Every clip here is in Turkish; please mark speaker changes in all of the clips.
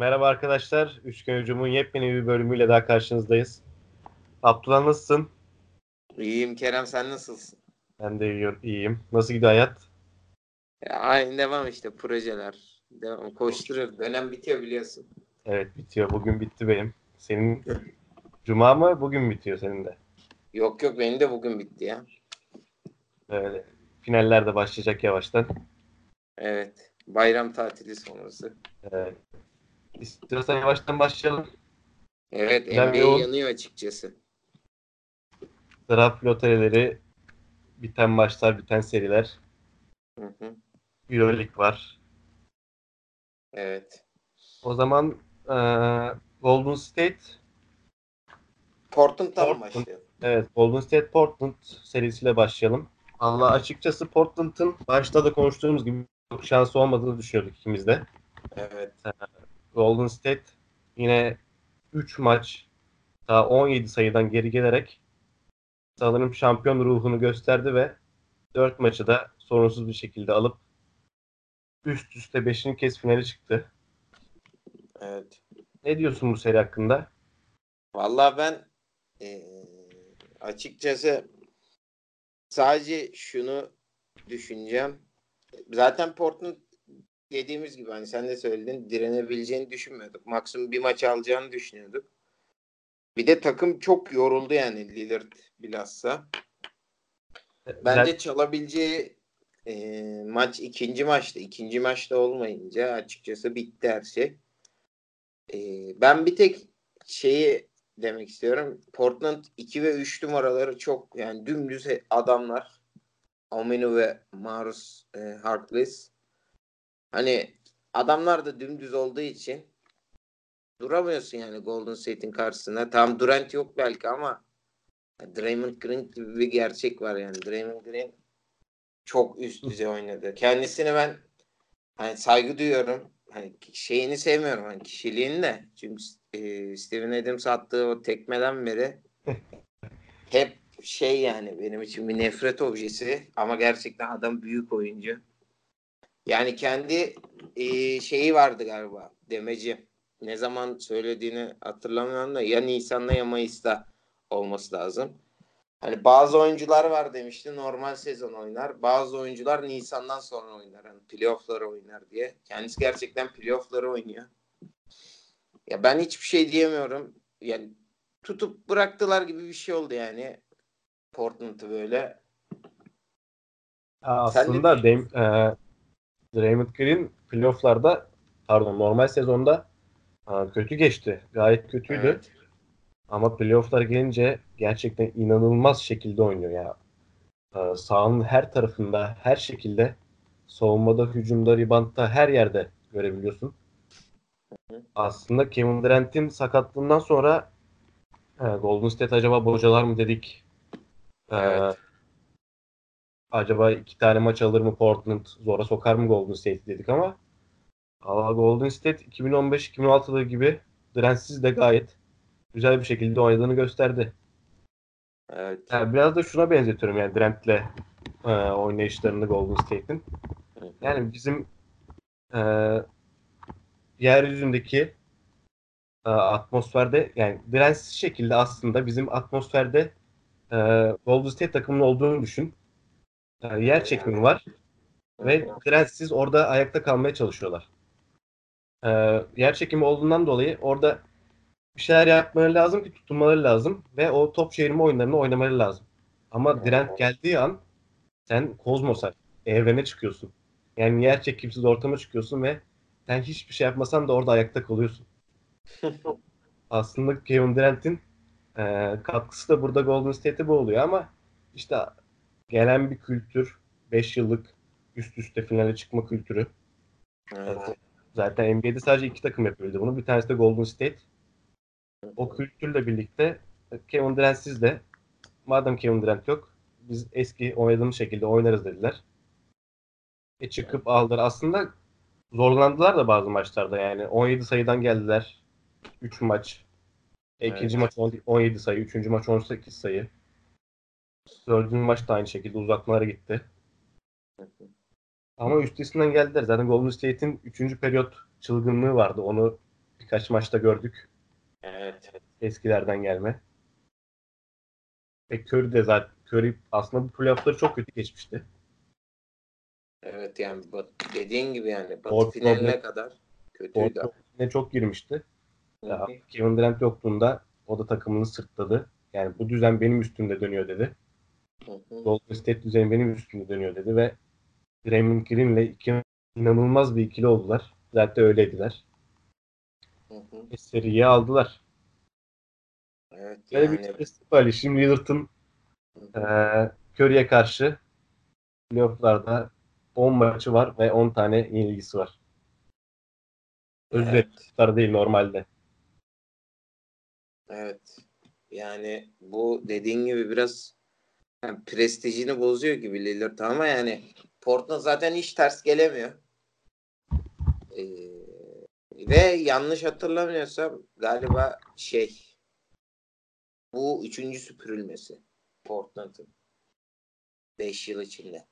Speaker 1: Merhaba arkadaşlar. Üçgen Hücum'un yepyeni bir bölümüyle daha karşınızdayız. Abdullah nasılsın?
Speaker 2: İyiyim Kerem sen nasılsın?
Speaker 1: Ben de iyiyim. Nasıl gidiyor hayat?
Speaker 2: Ya, aynı devam işte projeler. Devam koşturuyor. Dönem bitiyor biliyorsun.
Speaker 1: Evet bitiyor. Bugün bitti benim. Senin Cuma mı? Bugün bitiyor senin de.
Speaker 2: Yok yok benim de bugün bitti ya.
Speaker 1: Öyle. Finaller de başlayacak yavaştan.
Speaker 2: Evet. Bayram tatili sonrası.
Speaker 1: Evet. İstiyorsan yavaştan başlayalım.
Speaker 2: Evet NBA
Speaker 1: yol.
Speaker 2: yanıyor açıkçası.
Speaker 1: Draft loterileri, biten maçlar, biten seriler.
Speaker 2: Hı hı.
Speaker 1: Euroleague var.
Speaker 2: Evet.
Speaker 1: O zaman eee, Golden State
Speaker 2: Portland'dan
Speaker 1: Portland.
Speaker 2: başlayalım.
Speaker 1: Evet, Golden State Portland serisiyle başlayalım. Allah açıkçası Portland'ın başta da konuştuğumuz gibi çok şansı olmadığını düşünüyorduk ikimiz de.
Speaker 2: Evet.
Speaker 1: Golden State yine 3 maç daha 17 sayıdan geri gelerek sanırım şampiyon ruhunu gösterdi ve 4 maçı da sorunsuz bir şekilde alıp üst üste 5. kez finale çıktı.
Speaker 2: Evet.
Speaker 1: Ne diyorsun bu seri hakkında?
Speaker 2: Vallahi ben eee, açıkçası sadece şunu düşüneceğim. Zaten Portland dediğimiz gibi hani sen de söyledin direnebileceğini düşünmüyorduk. Maksimum bir maç alacağını düşünüyorduk. Bir de takım çok yoruldu yani Lillard bilhassa. Bence çalabileceği eee, maç ikinci maçta. ikinci maçta olmayınca açıkçası bitti her şey. Eee, ben bir tek şeyi demek istiyorum. Portland 2 ve 3 numaraları çok yani dümdüz adamlar. Aminu ve Marus e, Harkless. Hani adamlar da dümdüz olduğu için duramıyorsun yani Golden State'in karşısında. Tam Durant yok belki ama Draymond Green gibi bir gerçek var yani. Draymond Green çok üst düzey oynadı. Kendisini ben hani saygı duyuyorum. Hani şeyini sevmiyorum hani kişiliğini de. Çünkü e, Steven Adams attığı o tekmeden beri hep şey yani benim için bir nefret objesi ama gerçekten adam büyük oyuncu. Yani kendi e, şeyi vardı galiba demeci. Ne zaman söylediğini hatırlamıyorum da ya Nisan'da ya Mayıs'ta olması lazım. Hani bazı oyuncular var demişti normal sezon oynar. Bazı oyuncular Nisan'dan sonra oynar. Hani playoff'ları oynar diye. Kendisi gerçekten playoff'ları oynuyor. Ya ben hiçbir şey diyemiyorum. Yani tutup bıraktılar gibi bir şey oldu yani. Portland'ı böyle.
Speaker 1: Ha,
Speaker 2: Sen
Speaker 1: aslında Dame, e, Draymond Green playofflarda pardon normal sezonda e, kötü geçti. Gayet kötüydü.
Speaker 2: Evet.
Speaker 1: Ama playoff'lar gelince gerçekten inanılmaz şekilde oynuyor ya. E, sahanın her tarafında, her şekilde savunmada, hücumda, reboundta her yerde görebiliyorsun. Aslında Kevin Durant'in sakatlığından sonra e, Golden State acaba bocalar mı dedik. E,
Speaker 2: Evet.
Speaker 1: Acaba iki tane maç alır mı Portland zora sokar mı Golden State dedik ama ama Golden State 2015-2016'lı gibi Durant'siz de gayet güzel bir şekilde oynadığını gösterdi.
Speaker 2: Evet.
Speaker 1: Yani biraz da şuna benzetiyorum yani Durant'le e, oynayışlarını Golden State'in. Yani bizim e, yeryüzündeki e, atmosferde yani Durant'siz şekilde aslında bizim atmosferde e, Golden State takımının olduğunu düşün. E, yer çekimi var ve Durant'siz orada ayakta kalmaya çalışıyorlar. E, yer çekimi olduğundan dolayı orada bir şeyler yapmaları lazım ki tutunmaları lazım ve o top çevirme oyunlarını oynamaları lazım. Ama Durant geldiği an sen kozmosa, evrene çıkıyorsun. Yani yer çekimsiz ortama çıkıyorsun ve sen hiçbir şey yapmasan da orada ayakta kalıyorsun. Aslında Kevin Durant'in e, katkısı da burada Golden State'e bu oluyor ama işte gelen bir kültür 5 yıllık üst üste finale çıkma kültürü.
Speaker 2: Evet.
Speaker 1: Zaten NBA'de sadece iki takım yapıyordu bunu. Bir tanesi de Golden State. O kültürle birlikte Kevin Durant'siz de madem Kevin Durant yok biz eski oynadığımız şekilde oynarız dediler. E çıkıp aldılar. Aslında zorlandılar da bazı maçlarda yani. 17 sayıdan geldiler. 3 maç. E, İkinci
Speaker 2: Evet.
Speaker 1: maç on- 17 sayı. Üçüncü maç 18 sayı. Dördüncü maç da aynı şekilde uzatmalara gitti. Ama üstesinden geldiler. Zaten Golden State'in 3. periyot çılgınlığı vardı. Onu birkaç maçta gördük.
Speaker 2: Evet.
Speaker 1: Eskilerden gelme. Ve Curry de zaten Curry aslında bu playoff'ları çok kötü geçmişti.
Speaker 2: Evet yani dediğin gibi yani Batı
Speaker 1: Ford
Speaker 2: finaline
Speaker 1: problem-
Speaker 2: kadar kötüydü.
Speaker 1: Ne çok girmişti. Ya. Kevin Durant yoktuğunda o da takımını sırtladı. Yani bu düzen benim üstümde dönüyor dedi. Golden State düzeni benim üstümde dönüyor dedi ve Draymond Green'le iki inanılmaz bir ikili oldular. Zaten öyleydiler.
Speaker 2: Hı hı.
Speaker 1: E, seriyi aldılar.
Speaker 2: Evet
Speaker 1: Böyle
Speaker 2: yani
Speaker 1: bir var. Şimdi
Speaker 2: hı.
Speaker 1: eee Curry'e karşı playoff'larda 10 maçı var ve 10 tane yenilgisi var. Özür
Speaker 2: Evet.
Speaker 1: değil normalde.
Speaker 2: Evet. Yani bu dediğin gibi biraz yani prestijini bozuyor gibi Lillard ama yani Portland zaten hiç ters gelemiyor. Ee, ve yanlış hatırlamıyorsam galiba şey bu üçüncü süpürülmesi Portland'ın 5 yıl içinde.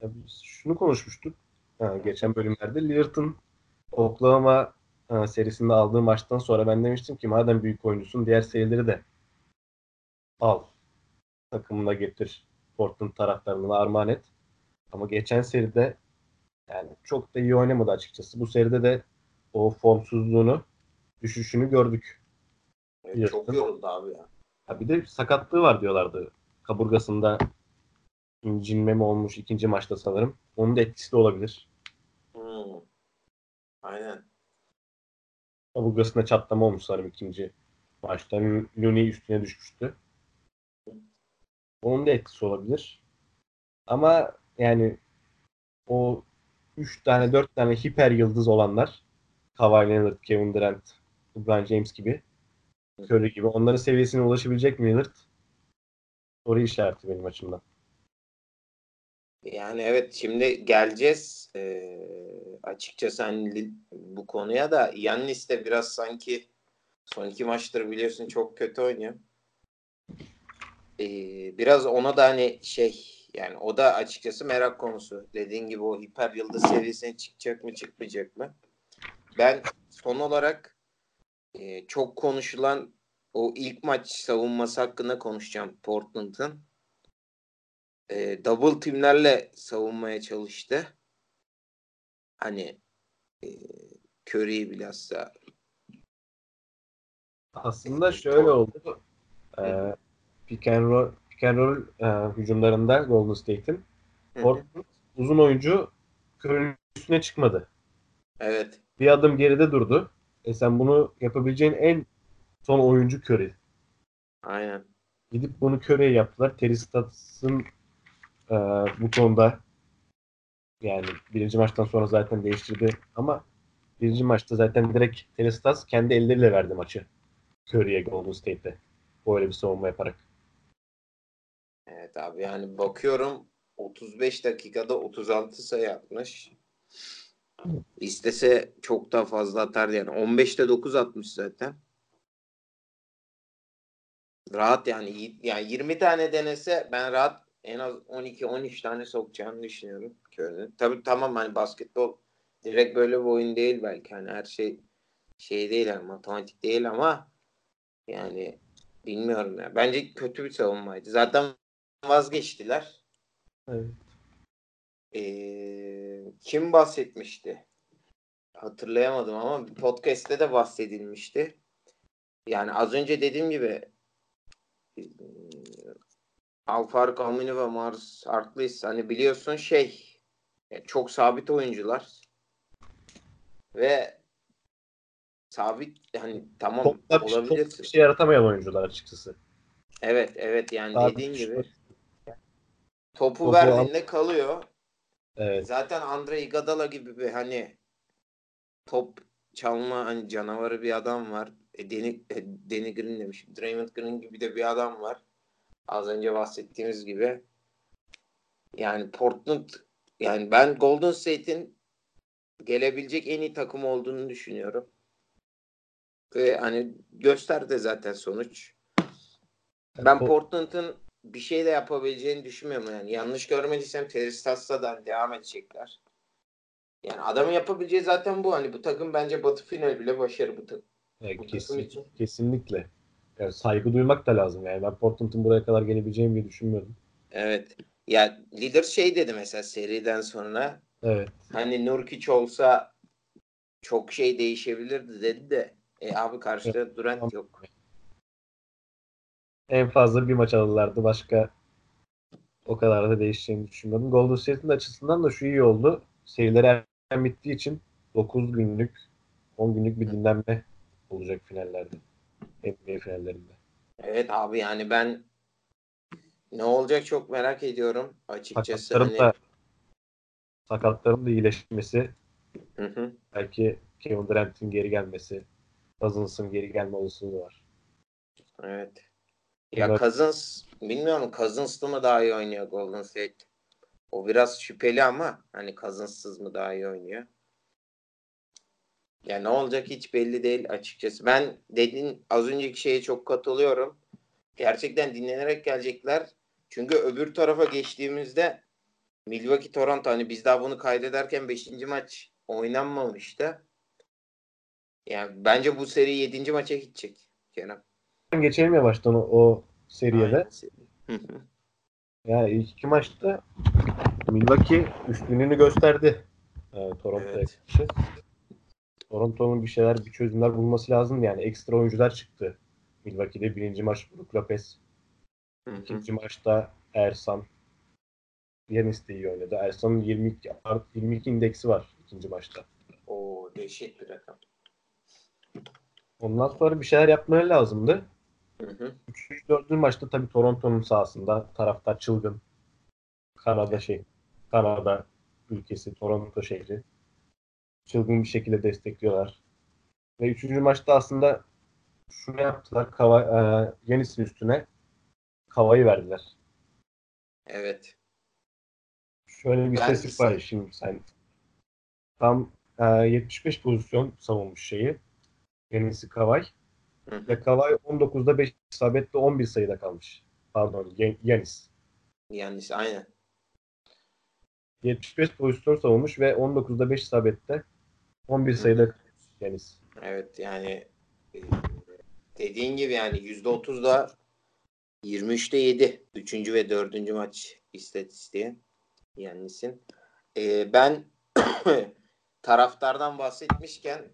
Speaker 1: Ya biz şunu konuşmuştuk ha, geçen bölümlerde. Lillard'ın Oklahoma ha, serisinde aldığı maçtan sonra ben demiştim ki madem büyük oyuncusun diğer serileri de al. Takımına getir. Portland taraftarına armağan et. Ama geçen seride yani çok da iyi oynamadı açıkçası. Bu seride de o formsuzluğunu, düşüşünü gördük.
Speaker 2: Evet,
Speaker 1: Lillard'ın.
Speaker 2: çok yoruldu abi ya.
Speaker 1: Ha bir de sakatlığı var diyorlardı. Kaburgasında incinme mi olmuş ikinci maçta sanırım. Onun da etkisi de olabilir.
Speaker 2: Hmm. Aynen.
Speaker 1: Kaburgasında çatlama olmuş sanırım ikinci maçta. Looney üstüne düşmüştü. Onun da etkisi olabilir. Ama yani o 3 tane 4 tane hiper yıldız olanlar Kawhi Leonard, Kevin Durant, LeBron James gibi Curry gibi onların seviyesine ulaşabilecek mi Lillard? Soru işareti benim açımdan.
Speaker 2: Yani evet şimdi geleceğiz Ee, açıkçası hani bu konuya da Yannis de biraz sanki son iki maçtır biliyorsun çok kötü oynuyor. Biraz ona da hani şey yani o da açıkçası merak konusu. Dediğin gibi o hiper yıldız seviyesine çıkacak mı çıkmayacak mı? Ben son olarak e, çok konuşulan o ilk maç savunması hakkında konuşacağım Portland'ın e, double timlerle savunmaya çalıştı. Hani e, Curry'i bilhassa
Speaker 1: Aslında şöyle oldu. Ee, pick and roll, pick and roll e, hücumlarında Golden State'in. Portland uzun oyuncu Curry'nin üstüne çıkmadı.
Speaker 2: evet
Speaker 1: Bir adım geride durdu. E sen bunu yapabileceğin en son oyuncu Curry.
Speaker 2: aynen
Speaker 1: Gidip bunu Curry'e yaptılar. Terry Stotts'ın e, bu konuda yani birinci maçtan sonra zaten değiştirdi ama birinci maçta zaten direkt Terry Stotts kendi elleriyle verdi maçı Curry'e Golden State'te. Böyle bir savunma yaparak.
Speaker 2: Evet abi yani bakıyorum 35 dakikada 36 sayı atmış. İstese çok daha fazla atardı yani. 15'te 9 atmış zaten. Rahat yani yani 20 tane denese ben rahat en az 12-13 tane sokacağını düşünüyorum. Curry'nin. Tabii tamam hani basketbol direkt böyle bir oyun değil belki hani her şey şey değil yani matematik değil ama yani bilmiyorum ya. Bence kötü bir savunmaydı. Zaten vazgeçtiler.
Speaker 1: Evet.
Speaker 2: Ee, kim bahsetmişti? Hatırlayamadım ama bir podcast'te de bahsedilmişti. Yani az önce dediğim gibi e, Alfaruk Amini ve Mars Harkless hani biliyorsun şey e, çok sabit oyuncular ve sabit hani tamam
Speaker 1: Topla bir,
Speaker 2: olabilir.
Speaker 1: bir şey yaratamayan oyuncular açıkçası.
Speaker 2: Evet evet yani
Speaker 1: Sabit
Speaker 2: dediğin gibi topu,
Speaker 1: Topu
Speaker 2: verdiğinde kalıyor.
Speaker 1: Evet.
Speaker 2: Zaten Andre Iguodala gibi bir hani top çalma hani canavarı bir adam var. E, Danny, e, Danny Green demişim. Draymond Green gibi de bir adam var. Az önce bahsettiğimiz gibi. Yani Portland yani ben Golden State'in gelebilecek en iyi takım olduğunu düşünüyorum. Ve hani gösterdi zaten sonuç. Ben
Speaker 1: Port-
Speaker 2: Portland'ın bir şey de yapabileceğini düşünmüyorum yani. Yanlış görmediysem da devam edecekler. Yani adamın yapabileceği zaten bu. Hani bu takım bence Batı final bile başarı bu takım.
Speaker 1: Yani
Speaker 2: Bu
Speaker 1: kesin,
Speaker 2: takım için.
Speaker 1: kesinlikle. Yani saygı duymak da lazım yani. Ben Portland'ın buraya kadar gelebileceğini bile düşünmüyordum.
Speaker 2: Evet. Ya lider şey dedi mesela seriden sonra
Speaker 1: Evet.
Speaker 2: hani Nurkic olsa çok şey değişebilirdi dedi de e abi karşıda Durant yok.
Speaker 1: En fazla bir maç alırlardı. Başka o kadar da değişeceğini düşünmüyordum. Golden State'in açısından da şu iyi oldu. Serileri erken bittiği için 9 günlük 10 günlük bir dinlenme olacak finallerde. NBA finallerinde.
Speaker 2: Evet abi yani ben ne olacak çok merak ediyorum açıkçası.
Speaker 1: Sakatların
Speaker 2: Hani,
Speaker 1: da sakatların da iyileşmesi
Speaker 2: Hı hı.
Speaker 1: belki Kevin Durant'in geri gelmesi Cousins'ın geri gelme olasılığı var.
Speaker 2: Evet. Ya
Speaker 1: Evet.
Speaker 2: Cousins bilmiyorum Cousins'lı mı daha iyi oynuyor Golden State? O biraz şüpheli ama hani Cousins'sız mı daha iyi oynuyor? Ya ne olacak hiç belli değil açıkçası. Ben dediğin az önceki şeye çok katılıyorum. Gerçekten dinlenerek gelecekler. Çünkü öbür tarafa geçtiğimizde Milwaukee Toronto hani biz daha bunu kaydederken 5. maç oynanmamıştı. Yani bence bu seri 7. maça gidecek Kenan.
Speaker 1: Geçelim yavaştan o, o seriye de.
Speaker 2: Aynen.
Speaker 1: Yani ilk iki maçta Milwaukee üstünlüğünü gösterdi. Ee, Toronto'ya
Speaker 2: Evet.
Speaker 1: karşı. Toronto'nun bir şeyler, bir çözümler bulması lazım. Yani ekstra oyuncular çıktı. Milwaukee'de birinci maç Brook Lopez. İkinci maçta Ersan. Yanis de iyi oynadı. Ersan'ın 22, art- 22 indeksi var ikinci maçta.
Speaker 2: Oo dehşet bir rakam.
Speaker 1: Ondan sonra bir şeyler yapmaları lazımdı.
Speaker 2: Hı hı.
Speaker 1: Üçüncü, dördüncü maçta tabii Toronto'nun sahasında taraftar çılgın. Kanada şey, Kanada ülkesi, Toronto şehri. Çılgın bir şekilde destekliyorlar. Ve üçüncü maçta aslında şunu yaptılar. Kava, e, Yanis'in üstüne Kava'yı verdiler.
Speaker 2: Evet.
Speaker 1: Şöyle bir
Speaker 2: Ben-
Speaker 1: istatistik var şimdi sen. Tam e, 75 pozisyon savunmuş şeyi. Yanis'i Kavay.
Speaker 2: Hı hı.
Speaker 1: Ve Kavay 19'da 5 isabetle 11 sayıda kalmış. Pardon Yan- Yanis.
Speaker 2: Yani aynen.
Speaker 1: 75 pozisyon savunmuş ve 19'da 5 isabette 11 sayıda kalmış Yanis.
Speaker 2: Evet yani e, dediğin gibi yani %30'da 23'te 7. Üçüncü ve dördüncü maç istatistiği. Yannis'in. E, ben taraftardan bahsetmişken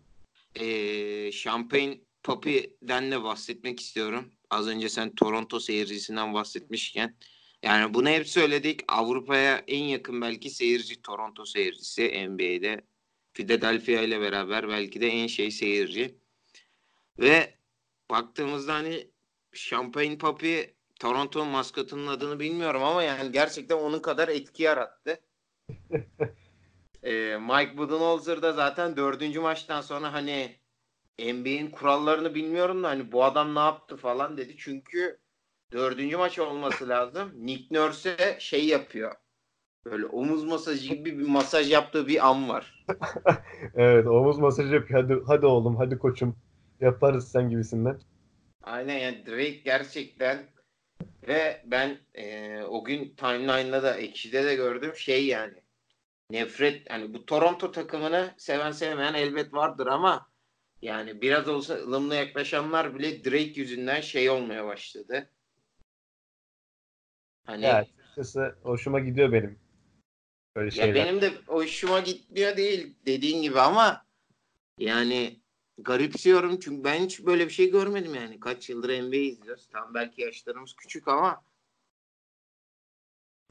Speaker 2: e, Champagne Papi'den de bahsetmek istiyorum. Az önce sen Toronto seyircisinden bahsetmişken. Yani bunu hep söyledik. Avrupa'ya en yakın belki seyirci Toronto seyircisi NBA'de. Philadelphia ile beraber belki de en şey seyirci. Ve baktığımızda hani Champagne Papi Toronto'nun maskotunun adını bilmiyorum ama yani gerçekten onun kadar etki yarattı. Ee, Mike Budenholzer da zaten dördüncü maçtan sonra hani NBA'in kurallarını bilmiyorum da hani bu adam ne yaptı falan dedi. Çünkü dördüncü maç olması lazım. Nick Nurse'e şey yapıyor. Böyle omuz masajı gibi bir masaj yaptığı bir an var.
Speaker 1: Evet omuz masajı yapıyor. Hadi, hadi oğlum hadi koçum yaparız sen gibisinden.
Speaker 2: Aynen yani Drake gerçekten ve ben e, o gün timeline'da da ekşide de gördüm şey yani nefret hani bu Toronto takımını seven sevmeyen elbet vardır ama yani biraz olsa ılımlı yaklaşanlar bile Drake yüzünden şey olmaya başladı. Hani
Speaker 1: Ya açıkçası hoşuma gidiyor benim. Böyle
Speaker 2: Ya
Speaker 1: şeyler.
Speaker 2: benim de hoşuma gitmiyor değil dediğin gibi ama yani garipsiyorum çünkü ben hiç böyle bir şey görmedim yani. Kaç yıldır NBA izliyoruz. Tam belki yaşlarımız küçük ama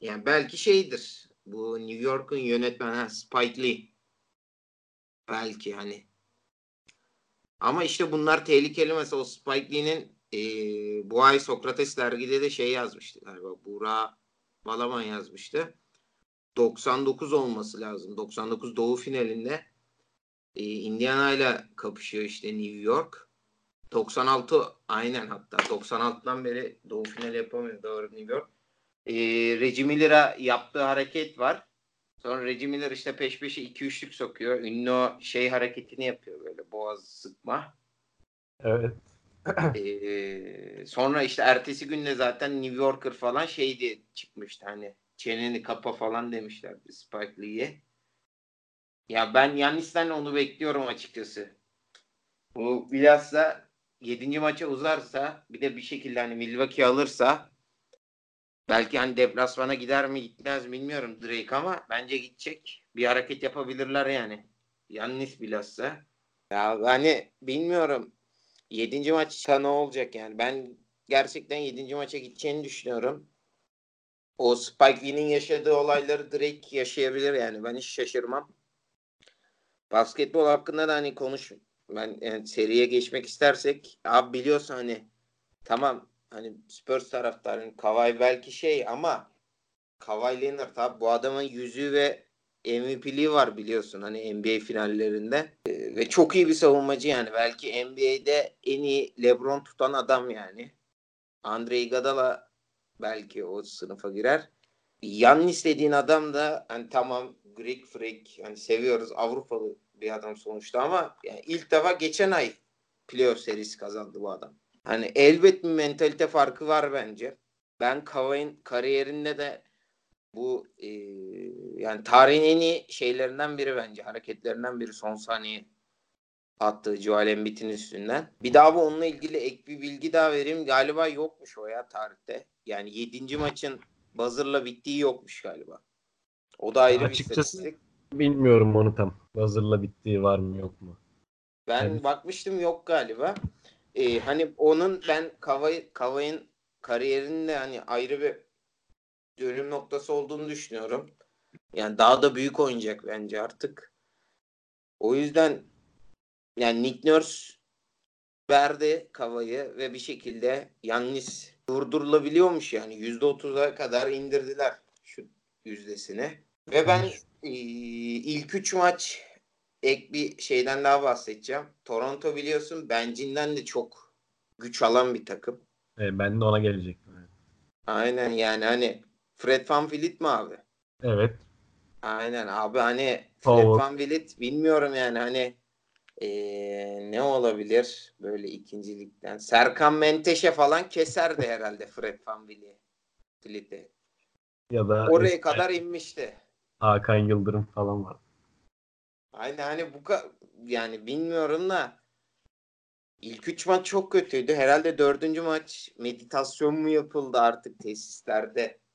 Speaker 2: yani belki şeydir. Bu New York'un yönetmeni Spike Lee. Belki hani. Ama işte bunlar tehlikeli mesela o Spike Lee'nin eee, bu ay Sokrates dergide de şey yazmıştı galiba. Buğra Balaban yazmıştı. 99 olması lazım. 99 Doğu finalinde e, Indiana ile kapışıyor işte New York. 96 aynen hatta 96'dan beri Doğu finali yapamıyor doğru New York. E, Reggie Miller'a yaptığı hareket var. Sonra Reggie Miller işte peş peşe 2-3'lük sokuyor. Ünlü o şey hareketini yapıyor böyle boğaz sıkma.
Speaker 1: Evet.
Speaker 2: Ee, sonra işte ertesi günde zaten New Yorker falan şey diye çıkmıştı hani çeneni kapa falan demişlerdi Spike Lee'ye. Ya ben Yannis'ten onu bekliyorum açıkçası. Bu bilhassa 7. maça uzarsa bir de bir şekilde hani Milwaukee alırsa belki hani deplasmana gider mi gitmez bilmiyorum Drake ama bence gidecek. Bir hareket yapabilirler yani. Yannis bilhassa. Ya hani bilmiyorum. 7. maçta ne olacak yani? Ben gerçekten 7. maça gideceğini düşünüyorum. O Spike Lee'nin yaşadığı olayları Drake yaşayabilir yani. Ben hiç şaşırmam. Basketbol hakkında da hani konuş ben yani seriye geçmek istersek abi biliyorsun hani tamam hani Spurs taraftarının Kawhi belki şey ama Kawhi Leonard abi bu adamın yüzüğü ve MVP'liği var biliyorsun hani NBA finallerinde ee, ve çok iyi bir savunmacı yani belki NBA'de en iyi LeBron tutan adam yani. Andre Iguodala belki o sınıfa girer. Yannis dediğin adam da hani tamam Greek freak hani seviyoruz Avrupalı bir adam sonuçta ama yani ilk defa geçen ay playoff serisi kazandı bu adam. Hani elbet bir mentalite farkı var bence. Ben Kavay'ın kariyerinde de bu e, yani tarihin en iyi şeylerinden biri bence. Hareketlerinden biri son saniye attığı Joel Embiid'in üstünden. Bir daha bu onunla ilgili ek bir bilgi daha vereyim. Galiba yokmuş o ya tarihte. Yani 7. maçın buzzer'la bittiği yokmuş galiba. O da ayrı
Speaker 1: Açıkçası
Speaker 2: bir istatistik.
Speaker 1: bilmiyorum onu tam. Hazırla bittiği var mı yok mu?
Speaker 2: Ben
Speaker 1: Evet.
Speaker 2: bakmıştım yok galiba. Ee, hani onun ben Kavay Kavay'ın kariyerinde hani ayrı bir dönüm noktası olduğunu düşünüyorum. Yani daha da büyük oynayacak bence artık. O yüzden yani Nick Nurse verdi Kavay'ı ve bir şekilde Yannis durdurulabiliyormuş yani. %30'a kadar indirdiler şu yüzdesini. Ve ben e, ilk üç maç ek bir şeyden daha bahsedeceğim. Toronto biliyorsun bencinden de çok güç alan bir takım.
Speaker 1: E, ben de ona gelecektim.
Speaker 2: Aynen yani hani Fred Van Vliet mi abi?
Speaker 1: Evet.
Speaker 2: Aynen abi hani Fred
Speaker 1: Forward.
Speaker 2: Van Vliet bilmiyorum yani hani eee, ne olabilir böyle ikincilikten. Serkan Menteşe falan keserdi herhalde Fred Van Vliet- Vliet'i.
Speaker 1: Ya da
Speaker 2: Oraya
Speaker 1: eski
Speaker 2: kadar inmişti.
Speaker 1: Hakan Yıldırım falan var.
Speaker 2: Aynen hani bu ka- yani bilmiyorum da ilk üç maç çok kötüydü. Herhalde dördüncü maç meditasyon mu yapıldı artık tesislerde?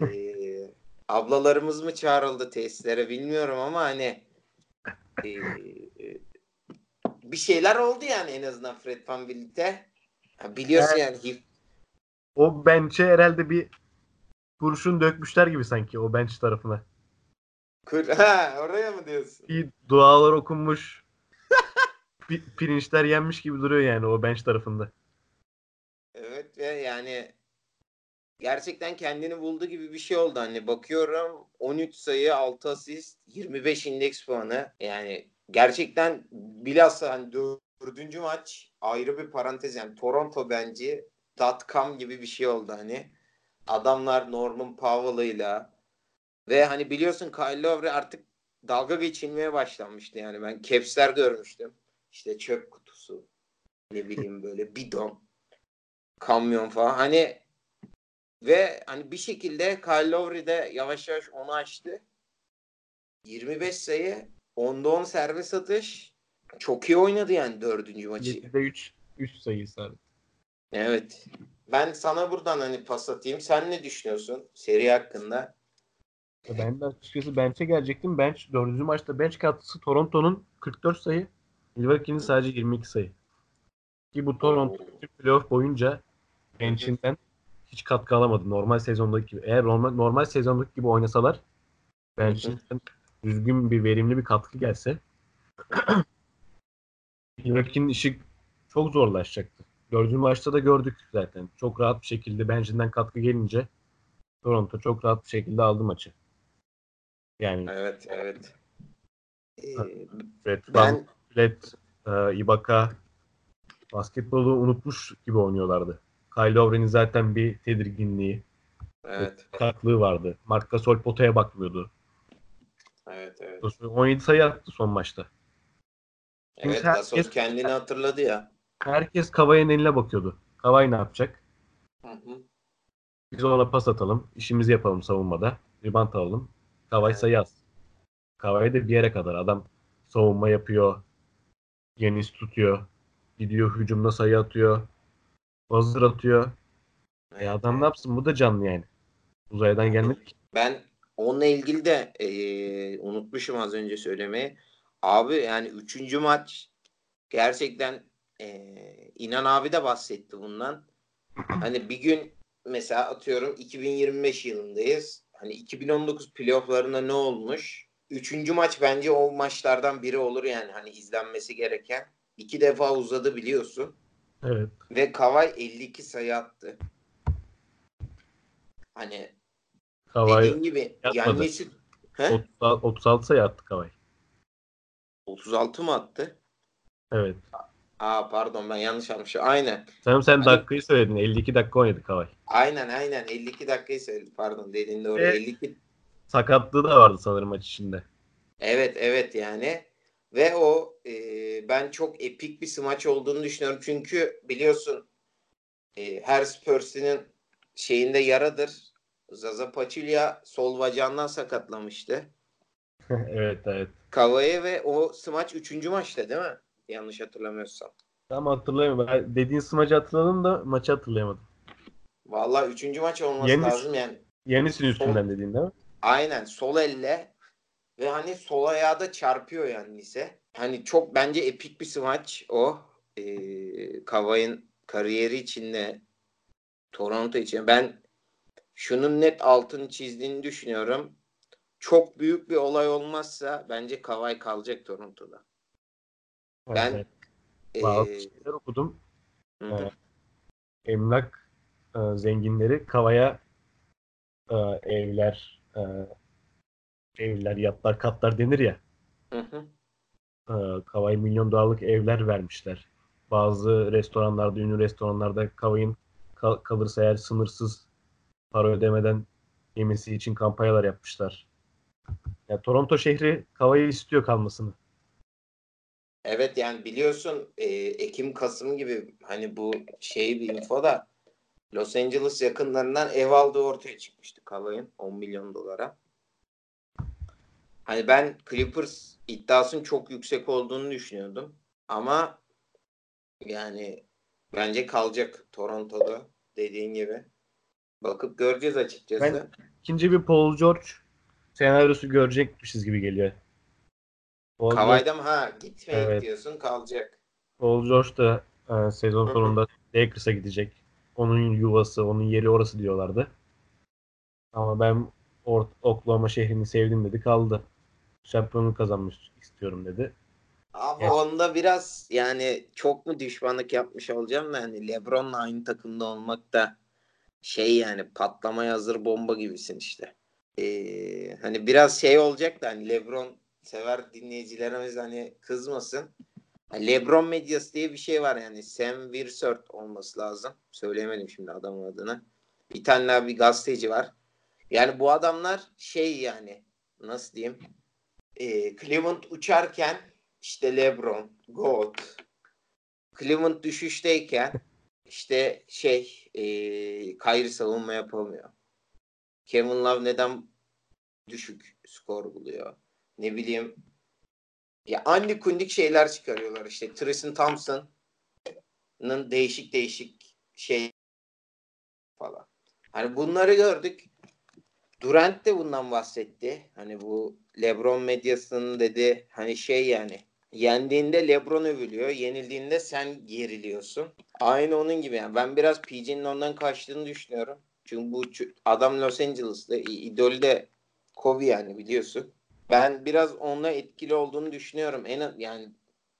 Speaker 2: Ee, ablalarımız mı çağrıldı tesislere bilmiyorum ama hani ee, e, bir şeyler oldu yani en azından Fred Van Vliet'e. Biliyorsun yani hif-
Speaker 1: O bench'e herhalde bir kurşun dökmüşler gibi sanki o bench tarafına.
Speaker 2: Kur- ha, oraya mı diyorsun?
Speaker 1: Bir dualar okunmuş. pirinçler yenmiş gibi duruyor yani o bench tarafında.
Speaker 2: Evet ve yani gerçekten kendini buldu gibi bir şey oldu. Hani bakıyorum 13 sayı 6 asist 25 indeks puanı. Yani gerçekten bilhassa hani dördüncü maç ayrı bir parantez yani Toronto bence .com gibi bir şey oldu hani. Adamlar Norman Powell'ıyla ve hani biliyorsun Kyle Lowry artık dalga geçilmeye başlanmıştı yani ben caps'ler görmüştüm. İşte çöp kutusu ne bileyim böyle bidon kamyon falan. Hani ve hani bir şekilde Kyle Lowry de yavaş yavaş onu açtı. 25 sayı, 10'da 10 serbest atış. Çok iyi oynadı yani dördüncü maçı.
Speaker 1: 7'de 3 3 sayı sardı.
Speaker 2: Evet. Ben sana buradan hani pas atayım. Sen ne düşünüyorsun seri hakkında?
Speaker 1: Ben de açıkçası bench'e gelecektim. Bench 4. maçta bench katkısı Toronto'nun 44 sayı, Milwaukee'nin sadece 22 sayı. Ki bu Toronto playoff boyunca bench'inden hiç katkı alamadı. Normal sezondaki gibi. Eğer normal, normal sezondaki gibi oynasalar bench'inden düzgün bir verimli bir katkı gelse Milwaukee'nin işi çok zorlaşacaktı. Dördüncü maçta da gördük zaten. Çok rahat bir şekilde bench'inden katkı gelince Toronto çok rahat bir şekilde aldı maçı. Yani
Speaker 2: Evet, evet. Ee,
Speaker 1: Van
Speaker 2: ben
Speaker 1: Vliet, e, Ibaka basketbolu unutmuş gibi oynuyorlardı. Kyle Lowry'nin zaten bir tedirginliği,
Speaker 2: evet,
Speaker 1: taklığı vardı. Marc Gasol potaya bakmıyordu.
Speaker 2: evet, evet.
Speaker 1: 17 sayı attı son maçta.
Speaker 2: Evet,
Speaker 1: herkes-
Speaker 2: Gasol kendini hatırladı ya.
Speaker 1: Herkes Kavai'nin eline bakıyordu. Kavai ne yapacak?
Speaker 2: Hı hı.
Speaker 1: Biz ona pas atalım, işimizi yapalım savunmada. Rebound alalım.
Speaker 2: Evet.
Speaker 1: sayı az. Kavai de bir yere kadar. Adam savunma yapıyor. Yenis tutuyor. Gidiyor hücumda sayı atıyor. Hazır atıyor. E adam ne yapsın? Bu da canlı yani. Uzaydan gelmedi ki.
Speaker 2: Ben onunla ilgili de e, unutmuşum az önce söylemeyi. Abi yani üçüncü maç gerçekten e, İnan abi de bahsetti bundan. Hani bir gün mesela atıyorum 2025 yılındayız. Hani 2019 playofflarında ne olmuş? Üçüncü maç bence o maçlardan biri olur yani hani izlenmesi gereken. İki defa uzadı biliyorsun.
Speaker 1: Evet.
Speaker 2: Ve Kavay 52 sayı attı. Hani
Speaker 1: Kavai
Speaker 2: dediğin gibi
Speaker 1: yatmadı.
Speaker 2: Yannis'i He?
Speaker 1: 30 36 sayı attı Kavai.
Speaker 2: 36 mı attı?
Speaker 1: Evet.
Speaker 2: Aa pardon ben yanlış almışım. Aynen.
Speaker 1: Sen sen
Speaker 2: Hani-
Speaker 1: dakikayı söyledin. 52 dakika oynadı Kavai.
Speaker 2: Aynen aynen 52 dakikayı söyledim. Pardon dediğin doğru.
Speaker 1: Evet.
Speaker 2: 52
Speaker 1: Sakatlığı da vardı sanırım maç içinde.
Speaker 2: Evet evet yani ve o e, ben çok epik bir smaç olduğunu düşünüyorum çünkü biliyorsun e, her Spurs'in şeyinde yaradır. Zaza Pachulia sol bacağından sakatlamıştı.
Speaker 1: evet evet.
Speaker 2: Kavaya ve o smaç 3. maçta değil mi? Yanlış hatırlamıyorsam.
Speaker 1: Tam hatırlayamadım. Ben dediğin smacı hatırladım da maçı hatırlayamadım.
Speaker 2: Vallahi 3. maç olması
Speaker 1: Yanis-
Speaker 2: lazım yani.
Speaker 1: Yanis'in üstünden dediğin değil mi?
Speaker 2: Aynen sol elle ve hani sol ayağı da çarpıyor yani ise. Hani çok bence epik bir smaç o. Ee, Kavay'ın kariyeri içinde Toronto için. Ben şunun net altını çizdiğini düşünüyorum. Çok büyük bir olay olmazsa bence Kavay kalacak Toronto'da. Ben-
Speaker 1: Evet.
Speaker 2: Ee,
Speaker 1: Bazı şeyler okudum.
Speaker 2: hı hı.
Speaker 1: Emlak e, zenginleri Kava'ya e, evler, e, evler, yatlar, katlar denir ya.
Speaker 2: Hı hı.
Speaker 1: E, Kava'ya milyon dolarlık evler vermişler. Bazı restoranlarda, ünlü restoranlarda Kava'nın kal- kalırsa eğer sınırsız para ödemeden yemesi için kampanyalar yapmışlar. Ya Toronto şehri Kava'yı istiyor kalmasını.
Speaker 2: Evet yani biliyorsun e, Ekim Kasım gibi hani bu şey bir info da Los Angeles yakınlarından ev aldığı ortaya çıkmıştı Kavay'ın 10 milyon dolara. Hani ben Clippers iddiasının çok yüksek olduğunu düşünüyordum. Ama yani bence kalacak Toronto'da dediğin gibi. Bakıp göreceğiz açıkçası.
Speaker 1: Ben- İkinci bir Paul George senaryosu görecekmişiz gibi geliyor. Paul
Speaker 2: Kavay'da mı? Ha gitmeyip
Speaker 1: Evet.
Speaker 2: diyorsun kalacak.
Speaker 1: Paul George da e, sezon sonunda Lakers'a gidecek. Onun yuvası, onun yeri orası diyorlardı. Ama ben Or- Oklahoma şehrini sevdim dedi kaldı. Şampiyonluk kazanmış istiyorum dedi.
Speaker 2: Ama
Speaker 1: Evet.
Speaker 2: onda biraz yani çok mu düşmanlık yapmış olacağım da hani LeBron'la aynı takımda olmak da şey yani patlamaya hazır bomba gibisin işte. Ee, hani biraz şey olacak da hani LeBron sever dinleyicilerimiz hani kızmasın. LeBron medyası diye bir şey var yani Sam Wirsert olması lazım. Söyleyemedim şimdi adamın adını. Bir tane daha bir gazeteci var. Yani bu adamlar şey yani nasıl diyeyim e, Cleveland uçarken işte LeBron, Goat, Cleveland düşüşteyken işte şey e, Kyrie savunma yapamıyor. Kevin Love neden düşük skor buluyor? Ne bileyim ya anne kundik şeyler çıkarıyorlar işte. Tristan Thompson'ın değişik değişik şey falan. Hani bunları gördük. Durant de bundan bahsetti. Hani bu LeBron medyasının dedi hani şey yani yendiğinde LeBron övülüyor, yenildiğinde sen geriliyorsun. Aynı onun gibi yani. Ben biraz PG'nin ondan kaçtığını düşünüyorum. Çünkü bu adam Los Angeles'ta idolü de Kobe yani biliyorsun. Ben biraz onunla etkili olduğunu düşünüyorum. En yani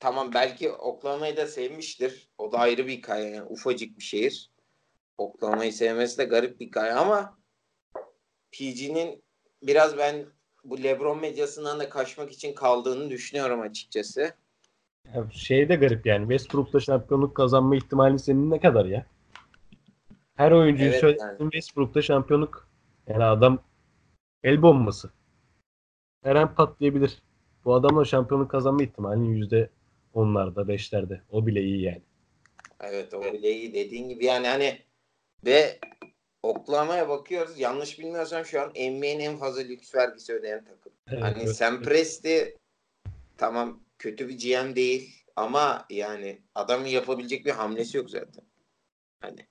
Speaker 2: tamam belki Oklahoma'yı da sevmiştir. O da ayrı bir hikaye yani ufacık bir şehir. Oklahoma'yı sevmesi de garip bir hikaye ama PG'nin biraz ben bu LeBron medyasından da kaçmak için kaldığını düşünüyorum açıkçası.
Speaker 1: Ya şey de garip yani. Westbrook'la şampiyonluk kazanma ihtimali senin ne kadar ya? Her oyuncuyu
Speaker 2: Evet,
Speaker 1: söyledin
Speaker 2: yani.
Speaker 1: Westbrook'ta şampiyonluk. Yani adam el bombası. Her an patlayabilir. Bu adamla şampiyonluk kazanma ihtimalinin yüzde onlarda, beşlerde. O bile iyi yani.
Speaker 2: Evet o bile iyi dediğin gibi yani hani ve Oklahoma'ya bakıyoruz. Yanlış bilmiyorsam şu an NBA'nin en fazla lüks vergisi ödeyen takım.
Speaker 1: Evet,
Speaker 2: Hani
Speaker 1: evet.
Speaker 2: Sam Presti tamam kötü bir GM değil ama yani adamın yapabilecek bir hamlesi yok zaten. Hani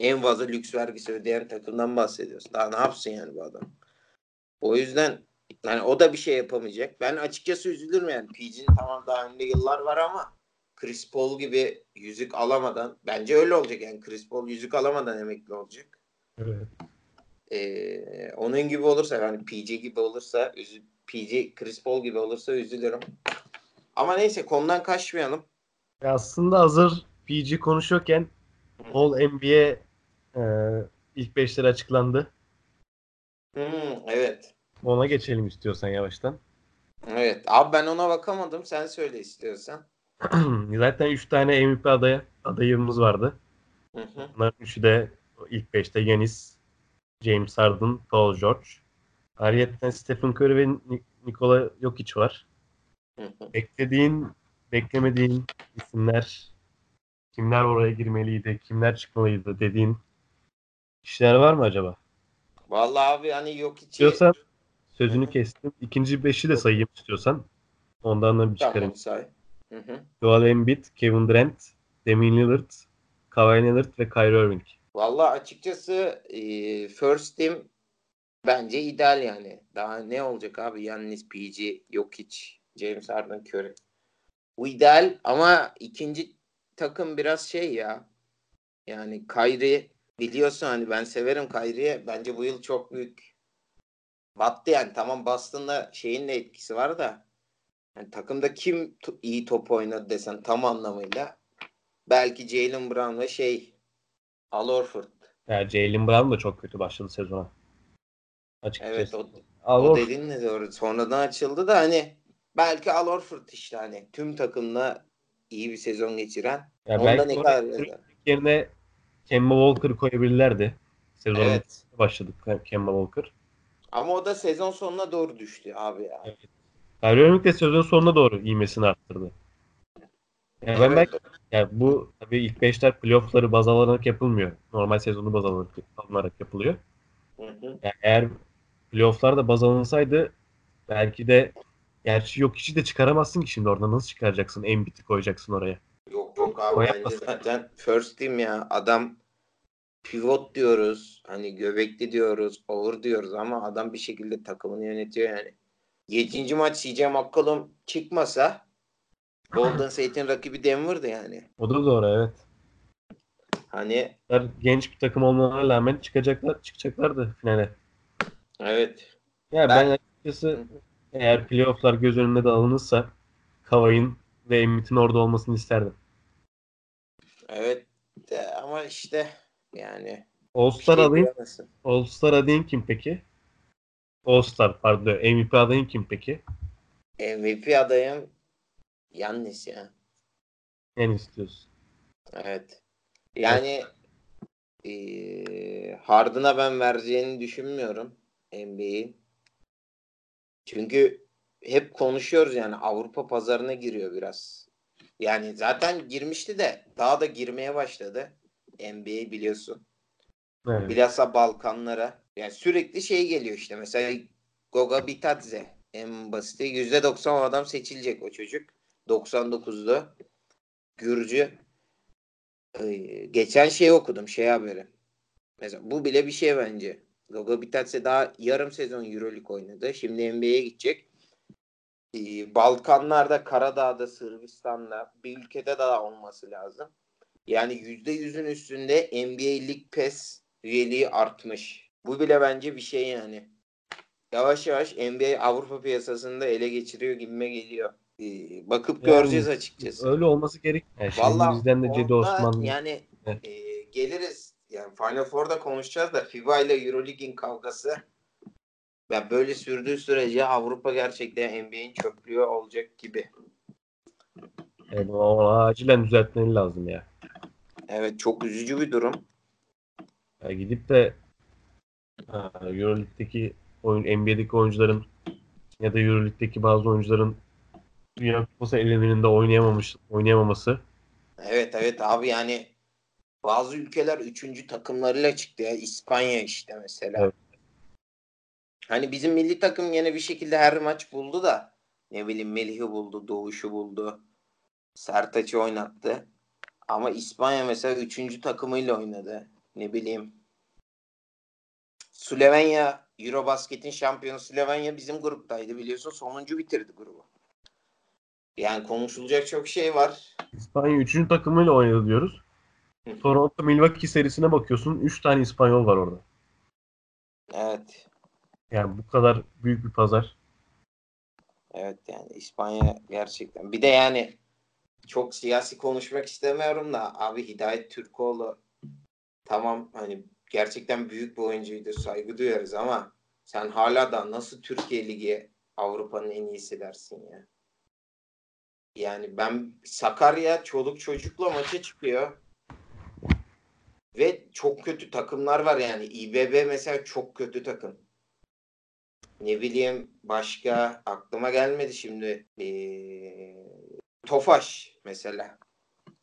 Speaker 2: en fazla lüks vergisi ödeyen takımdan bahsediyoruz. Daha ne yapsın yani bu adam? O yüzden yani o da bir şey yapamayacak. Ben açıkçası üzülürüm yani. PG'nin tamam daha önünde yıllar var ama Chris Paul gibi yüzük alamadan bence öyle olacak yani Chris Paul yüzük alamadan emekli olacak.
Speaker 1: Evet.
Speaker 2: Ee, onun gibi olursa yani PG gibi olursa üzü, PG Chris Paul gibi olursa üzülürüm. Ama neyse konudan kaçmayalım.
Speaker 1: Ya aslında hazır PG konuşuyorken All NBA e, ilk beşleri açıklandı.
Speaker 2: Hmm, evet.
Speaker 1: Ona geçelim istiyorsan yavaştan.
Speaker 2: Evet. Abi ben ona bakamadım. Sen söyle istiyorsan.
Speaker 1: Zaten 3 tane MVP adaya, adayımız vardı.
Speaker 2: Hı hı.
Speaker 1: Bunların üçü de ilk 5'te Yanis, James Harden, Paul George. Ayrıca Stephen Curry ve Ni- Nikola Jokic var.
Speaker 2: Hı hı.
Speaker 1: Beklediğin, beklemediğin isimler kimler oraya girmeliydi, kimler çıkmalıydı dediğin kişiler var mı acaba?
Speaker 2: Vallahi abi hani yok içi.
Speaker 1: İstiyorsan sözünü kestim. İkinci beşi de sayayım istiyorsan. Ondan da bir çıkarayım.
Speaker 2: Tamam say. Hı hı.
Speaker 1: Joel Embiid, Kevin Durant, Damian Lillard, Kawhi Leonard ve Kyrie Irving.
Speaker 2: Vallahi açıkçası e, first team bence ideal yani. Daha ne olacak abi? Yannis, PG, Jokic, James Harden, Curry. Bu ideal ama ikinci takım biraz şey ya. Yani Kyrie biliyorsun hani ben severim Kyrie'yi. Bence bu yıl çok büyük battı yani. Tamam Boston'da şeyin de etkisi var da yani takımda kim to- iyi top oynadı desen tam anlamıyla belki Jalen Brown ve şey Al Horford.
Speaker 1: Ya Jalen Brown da çok kötü başladı sezona. Açıkçası.
Speaker 2: Evet o,
Speaker 1: Al
Speaker 2: o dediğin de doğru. Sonradan açıldı da hani belki Al Horford işte hani tüm takımla iyi bir sezon geçiren.
Speaker 1: ya
Speaker 2: Onda
Speaker 1: belki
Speaker 2: ne kadar
Speaker 1: yerine Kemba Walker'ı koyabilirlerdi. Sezonun
Speaker 2: Evet.
Speaker 1: başladık Kemba Walker.
Speaker 2: Ama o da sezon sonuna doğru düştü abi ya.
Speaker 1: Evet. Irving de sezon sonuna doğru ivmesini arttırdı. Yani ben
Speaker 2: Evet.
Speaker 1: belki yani bu tabii ilk beşler playoff'ları baz alınarak yapılmıyor. Normal sezonu baz alınarak, alınarak yapılıyor.
Speaker 2: Hı hı.
Speaker 1: Yani eğer playoff'larda baz alınsaydı belki de gerçi yok kişi de çıkaramazsın ki şimdi orada nasıl çıkaracaksın? Embiid'i koyacaksın oraya.
Speaker 2: Yok yok abi bence zaten first team ya adam pivot diyoruz hani göbekli diyoruz over diyoruz ama adam bir şekilde takımını yönetiyor yani. 7. maç CJ McCollum çıkmasa Golden State'in rakibi Denver'dı yani.
Speaker 1: O da doğru evet.
Speaker 2: Hani
Speaker 1: genç bir takım olmalarına rağmen çıkacaklar çıkacaklardı finale.
Speaker 2: evet
Speaker 1: Ya ben,
Speaker 2: Ben-
Speaker 1: açıkçası eğer playoff'lar göz önüne de alınırsa Kawhi'nin ve Embiid'in orada olmasını isterdim.
Speaker 2: evet ama işte yani
Speaker 1: All-Star
Speaker 2: şey
Speaker 1: adayın. All-Star adayın kim peki? All-Star pardon. MVP adayın kim peki?
Speaker 2: MVP adayım Yannis ya.
Speaker 1: En istiyorsun.
Speaker 2: Evet. Yani eee Harden'a ben vereceğini düşünmüyorum NBA'in. Çünkü hep konuşuyoruz yani Avrupa pazarına giriyor biraz. Yani zaten girmişti de daha da girmeye başladı. NBA biliyorsun.
Speaker 1: Evet.
Speaker 2: Bilhassa Balkanlara. Yani sürekli şey geliyor işte. Mesela Goga Bitadze en basiti. %90 o adam seçilecek o çocuk. 99'lu. Gürcü. Ee, geçen şey okudum şey haberi. Mesela bu bile bir şey bence. Goga Bitadze daha yarım sezon Euroleague oynadı. Şimdi NBA'ye gidecek. Ee, Balkanlarda, Karadağ'da, Sırbistan'da bir ülkede daha olması lazım. Yani %100'ün üstünde NBA League Pass üyeliği artmış. Bu bile bence bir şey yani. Yavaş yavaş NBA Avrupa piyasasında ele geçiriyor gibime geliyor. Ee, bakıp
Speaker 1: Yani
Speaker 2: göreceğiz açıkçası.
Speaker 1: Öyle olması gerek. Yani
Speaker 2: Vallahi
Speaker 1: bizden de Cedi Osman
Speaker 2: yani
Speaker 1: Evet.
Speaker 2: e, geliriz. Yani Final Four'da konuşacağız da FIBA ile Euroleague'in kavgası ya böyle sürdüğü sürece Avrupa gerçekten NBA'in çöplüğü olacak gibi.
Speaker 1: yani o acilen düzeltmeleri lazım ya.
Speaker 2: Evet çok üzücü bir durum.
Speaker 1: Ya gidip de Euroleague'deki oyun NBA'deki oyuncuların ya da Euroleague'deki bazı oyuncuların Dünya Kupası elemeninde oynayamamış oynayamaması
Speaker 2: Evet evet abi yani bazı ülkeler üçüncü takımlarıyla çıktı ya. İspanya işte mesela.
Speaker 1: Evet.
Speaker 2: Hani bizim milli takım yine bir şekilde her maç buldu da ne bileyim Melih'i buldu, Doğuş'u buldu. Sertaç'ı oynattı. Ama İspanya mesela üçüncü takımıyla oynadı. Ne bileyim. Slovenya Eurobasket'in şampiyonu Slovenya bizim gruptaydı biliyorsun. Sonuncu bitirdi grubu. Yani konuşulacak çok şey var.
Speaker 1: İspanya 3. takımıyla oynadı diyoruz.
Speaker 2: Hı.
Speaker 1: Toronto Milwaukee serisine bakıyorsun. 3 tane İspanyol var orada.
Speaker 2: Evet.
Speaker 1: Yani bu kadar büyük bir pazar.
Speaker 2: Evet yani İspanya gerçekten. Bir de yani çok siyasi konuşmak istemiyorum da abi Hidayet Türkoğlu tamam hani gerçekten büyük bir oyuncuydu saygı duyarız ama sen hala da nasıl Türkiye Ligi Avrupa'nın en iyisi dersin ya. Yani ben Sakarya çoluk çocukla maça çıkıyor. Ve çok kötü takımlar var yani. İBB mesela çok kötü takım. Ne bileyim başka aklıma gelmedi şimdi. Ee, Tofaş mesela.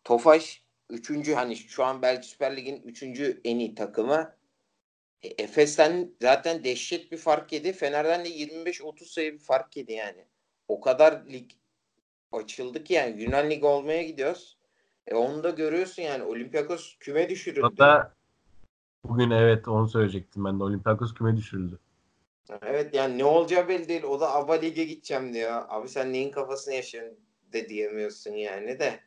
Speaker 2: Tofaş üçüncü hani şu an belki Süper Lig'in üçüncü en iyi takımı. E, Efes'ten zaten dehşet bir fark yedi. Fener'den de 25-30 sayı bir fark yedi yani. O kadar lig açıldı ki yani Yunan Ligi olmaya gidiyoruz. E onu da görüyorsun yani Olympiakos küme düşürüldü.
Speaker 1: Hatta bugün evet onu söyleyecektim ben de. Olympiakos küme düşürüldü.
Speaker 2: Evet yani ne olacağı belli değil. O da Ava Lig'e gideceğim diyor. Abi sen neyin kafasını yaşıyorsun de diyemiyorsun yani de.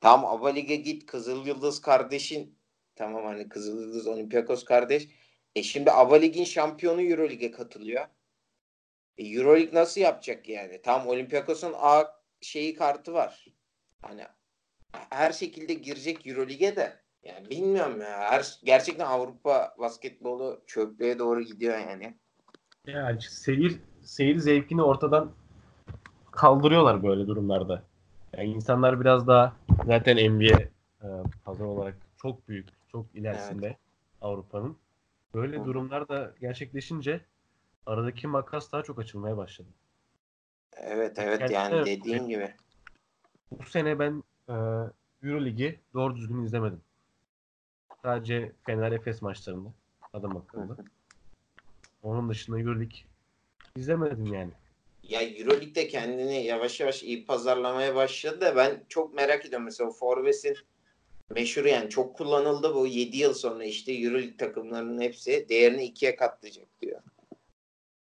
Speaker 2: Tam Lig'e git. Kızıl Yıldız kardeşin. Tamam hani Kızıl Yıldız Olympiakos kardeş. E şimdi Lig'in şampiyonu Eurolig'e katılıyor. E Eurolig nasıl yapacak yani? Tam Olympiakos'un A şeyi kartı var. Hani her şekilde girecek Eurolig'e de. Yani bilmiyorum ya. Her, gerçekten Avrupa basketbolu çöplüğe doğru gidiyor yani.
Speaker 1: Yani seyir seyir zevkini ortadan kaldırıyorlar böyle durumlarda. Yani insanlar biraz daha zaten NBA e, pazar olarak çok büyük, çok ilerisinde Avrupa'nın. Böyle
Speaker 2: Hı.
Speaker 1: durumlar da gerçekleşince aradaki makas daha çok açılmaya başladı.
Speaker 2: Evet evet
Speaker 1: Gerçekten
Speaker 2: yani
Speaker 1: evet.
Speaker 2: dediğin gibi.
Speaker 1: Bu sene ben e, Euroligi doğru düzgün izlemedim. Sadece Fener Efes maçlarında adam akıllı. Onun dışında Euroleague izlemedim yani.
Speaker 2: Ya Euroleague de kendini yavaş yavaş iyi pazarlamaya başladı da ben çok merak ediyorum. Mesela Forbes'in meşhur yani çok kullanıldı bu 7 yıl sonra işte Euroleague takımlarının hepsi değerini ikiye katlayacak diyor.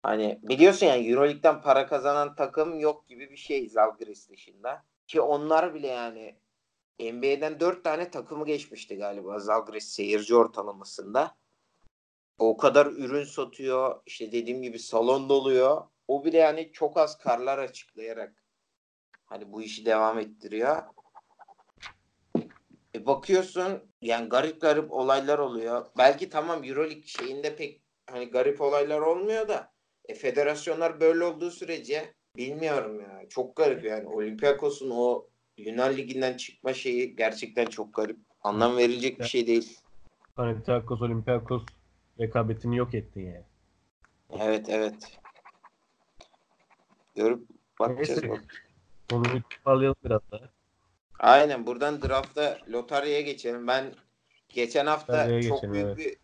Speaker 2: Hani biliyorsun yani Euroleague'den para kazanan takım yok gibi bir şey Zalgiris dışında. Ki onlar bile yani NBA'den 4 tane takımı geçmişti galiba Zalgiris seyirci ortalamasında. O kadar ürün satıyor. işte dediğim gibi salon doluyor. O bile yani çok az karlar açıklayarak hani bu işi devam ettiriyor. E bakıyorsun yani garip garip olaylar oluyor. Belki tamam Euroleague şeyinde pek hani garip olaylar olmuyor da e, federasyonlar böyle olduğu sürece bilmiyorum ya. Çok garip yani. Olympiakos'un o Yunan Ligi'nden çıkma şeyi gerçekten çok garip. Anlam verilecek bir şey değil.
Speaker 1: Panathinaikos, Olympiakos rekabetini yok ettin yani.
Speaker 2: Evet evet. Görüp bakacağız.
Speaker 1: Neyse.
Speaker 2: bak.
Speaker 1: Konuyu toparlayalım biraz daha.
Speaker 2: Aynen buradan drafta lotaryaya geçelim. Ben geçen hafta
Speaker 1: Lotaryaya
Speaker 2: çok
Speaker 1: geçelim,
Speaker 2: büyük
Speaker 1: evet.
Speaker 2: bir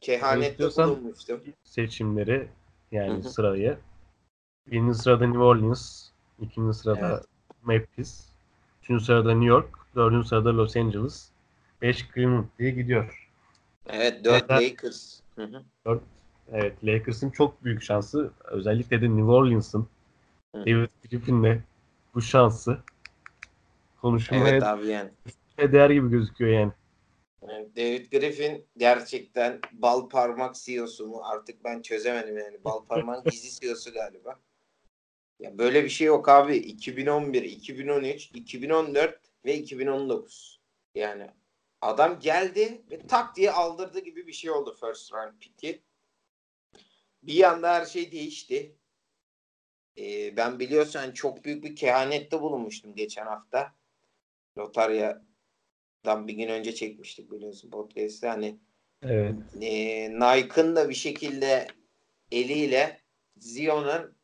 Speaker 2: kehanette
Speaker 1: İstiyorsan-
Speaker 2: bulunmuştum.
Speaker 1: Seçimleri yani
Speaker 2: Hı hı.
Speaker 1: sırayı. Birinci sırada New Orleans, ikinci sırada
Speaker 2: Evet.
Speaker 1: Memphis, üçüncü sırada New York, dördüncü sırada Los Angeles, beş Cleveland diye gidiyor.
Speaker 2: Evet 4
Speaker 1: Evet.
Speaker 2: Lakers. Hı hı.
Speaker 1: Evet Lakers'ın çok büyük şansı özellikle de New Orleans'ın. David Griffin'le bu şansı konuşmaya
Speaker 2: Evet abi yani.
Speaker 1: değer gibi gözüküyor yani.
Speaker 2: David Griffin gerçekten bal parmak CEO'su mu? Artık ben çözemedim yani. Bal parmağın gizli CEO'su galiba. Ya böyle bir şey yok abi. 2011, 2013, 2014 ve 2019. Yani adam geldi ve tak diye aldırdı gibi bir şey oldu first round pick'i. Bir anda her şey değişti. Ee, ben biliyorsun hani çok büyük bir kehanette bulunmuştum geçen hafta. Lotarya'dan bir gün önce çekmiştik biliyorsun podcast'te. Hani
Speaker 1: Evet.
Speaker 2: e, Nike'ın da bir şekilde eliyle Zion'un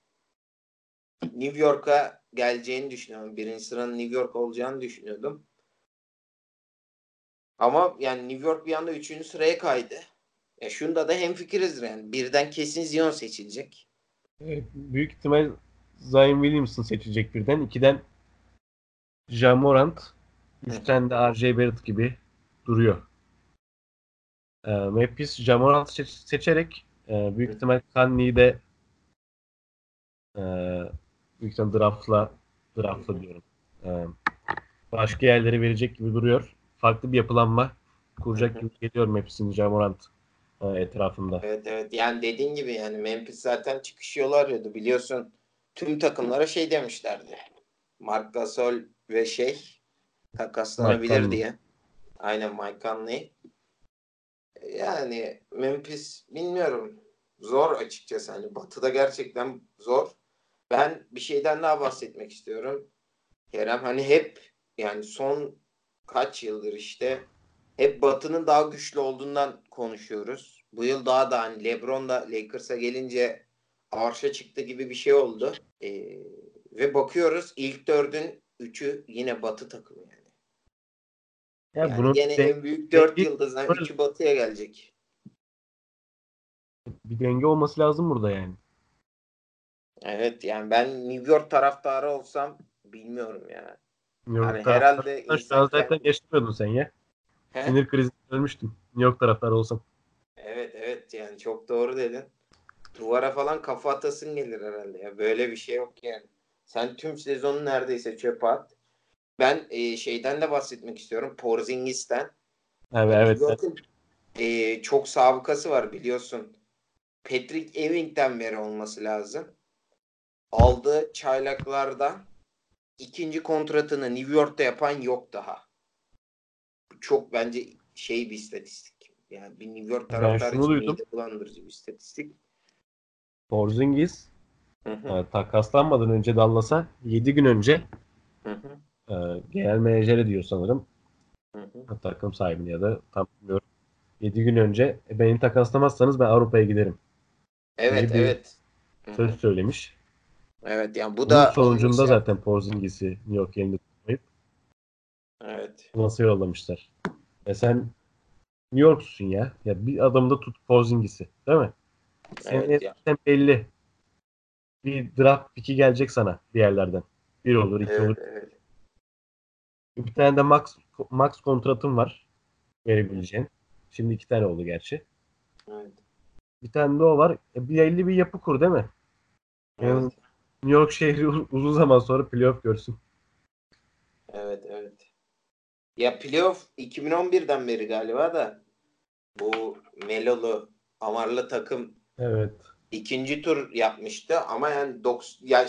Speaker 2: New York'a geleceğini düşünüyorum. Birinci sıranın New York olacağını düşünüyordum. Ama yani New York bir anda 3. sıraya kaydı. Ya şunda da hemfikiriz yani. Birden kesin Zion seçilecek.
Speaker 1: Büyük ihtimal Zion Williamson seçilecek birden. İkiden Jamorant. Üçten de R.J. Barrett gibi duruyor. E, Memphis Jamorant seç- seçerek e, büyük ihtimal Kanye'yi de e, büyük ihtimal draftla draftla diyorum. E, başka yerlere verecek gibi duruyor. Farklı bir yapılanma kuracak gibi geliyor Memphis'in Jamorant e, etrafında.
Speaker 2: Evet evet. Yani dediğin gibi yani Memphis zaten çıkış yolu arıyordu. Biliyorsun tüm takımlara şey demişlerdi. Mark Gasol ve şey takaslanabilir diye. Aynen Mike Conley. Yani Memphis bilmiyorum. Zor açıkçası. Hani batıda gerçekten zor. Ben bir şeyden daha bahsetmek istiyorum. Kerem hani hep yani son kaç yıldır işte hep Batı'nın daha güçlü olduğundan konuşuyoruz. Bu yıl daha da hani LeBron da Lakers'a gelince arşa çıktı gibi bir şey oldu. Ee, ve bakıyoruz ilk dördün üçü yine Batı takımı yani.
Speaker 1: Ya
Speaker 2: yani
Speaker 1: bunun
Speaker 2: gene
Speaker 1: de-
Speaker 2: en büyük dört
Speaker 1: bir-
Speaker 2: yıldızdan
Speaker 1: böyle-
Speaker 2: üçü Batı'ya gelecek.
Speaker 1: bir denge olması lazım burada yani.
Speaker 2: Evet yani ben New York taraftarı olsam bilmiyorum ya.
Speaker 1: New York
Speaker 2: Yani herhalde
Speaker 1: Şu an zaten geçmiyordun sen ya.
Speaker 2: He?
Speaker 1: Sinir krizinden ölmüştüm. New York taraftarı olsam.
Speaker 2: Evet evet yani çok doğru dedin. Duvara falan kafa atasın gelir herhalde ya. Böyle bir şey yok yani. Sen tüm sezonu neredeyse çöpe at. Ben e, şeyden de bahsetmek istiyorum. Porzingis'ten.
Speaker 1: Evet evet.
Speaker 2: York'un, e, çok sabıkası var biliyorsun. Patrick Ewing'den beri olması lazım. Aldığı çaylaklarda ikinci kontratını New York'ta yapan yok daha. Çok bence şey bir istatistik. Yani bir New York taraftarı için
Speaker 1: duydum.
Speaker 2: bulandırıcı bir istatistik.
Speaker 1: Porzingis
Speaker 2: Hı hı,
Speaker 1: takaslanmadan önce Dallas'a 7 gün önce
Speaker 2: hı hı,
Speaker 1: e, genel menajeri diyor sanırım.
Speaker 2: hı hı.
Speaker 1: Takım sahibini ya da tam bilmiyorum. 7 gün önce e, beni takaslamazsanız ben Avrupa'ya giderim.
Speaker 2: Evet
Speaker 1: bir
Speaker 2: evet. Hı hı.
Speaker 1: Söz söylemiş.
Speaker 2: Evet yani bu
Speaker 1: Bunun
Speaker 2: da
Speaker 1: sonucunda zaten Porzingis'i New York yerinde
Speaker 2: Evet.
Speaker 1: nasıl yollamışlar. E sen New York'sun ya. Ya bir adamda tut Porzingis'i. Değil mi? Senin
Speaker 2: Evet ya.
Speaker 1: belli. Bir draft pick'i gelecek sana bir yerlerden. Bir olur, iki olur.
Speaker 2: Evet, evet.
Speaker 1: Bir tane de max max kontratın var verebileceğin. Şimdi iki tane oldu gerçi.
Speaker 2: Evet.
Speaker 1: Bir tane de o var. E, bir belli bir yapı kur değil mi? Yani
Speaker 2: Evet.
Speaker 1: New York şehri uz- uzun zaman sonra playoff görsün.
Speaker 2: Evet, evet. Ya playoff 2011'den beri galiba da bu Melolu Amarlı takım
Speaker 1: Evet.
Speaker 2: ikinci tur yapmıştı ama yani doks ya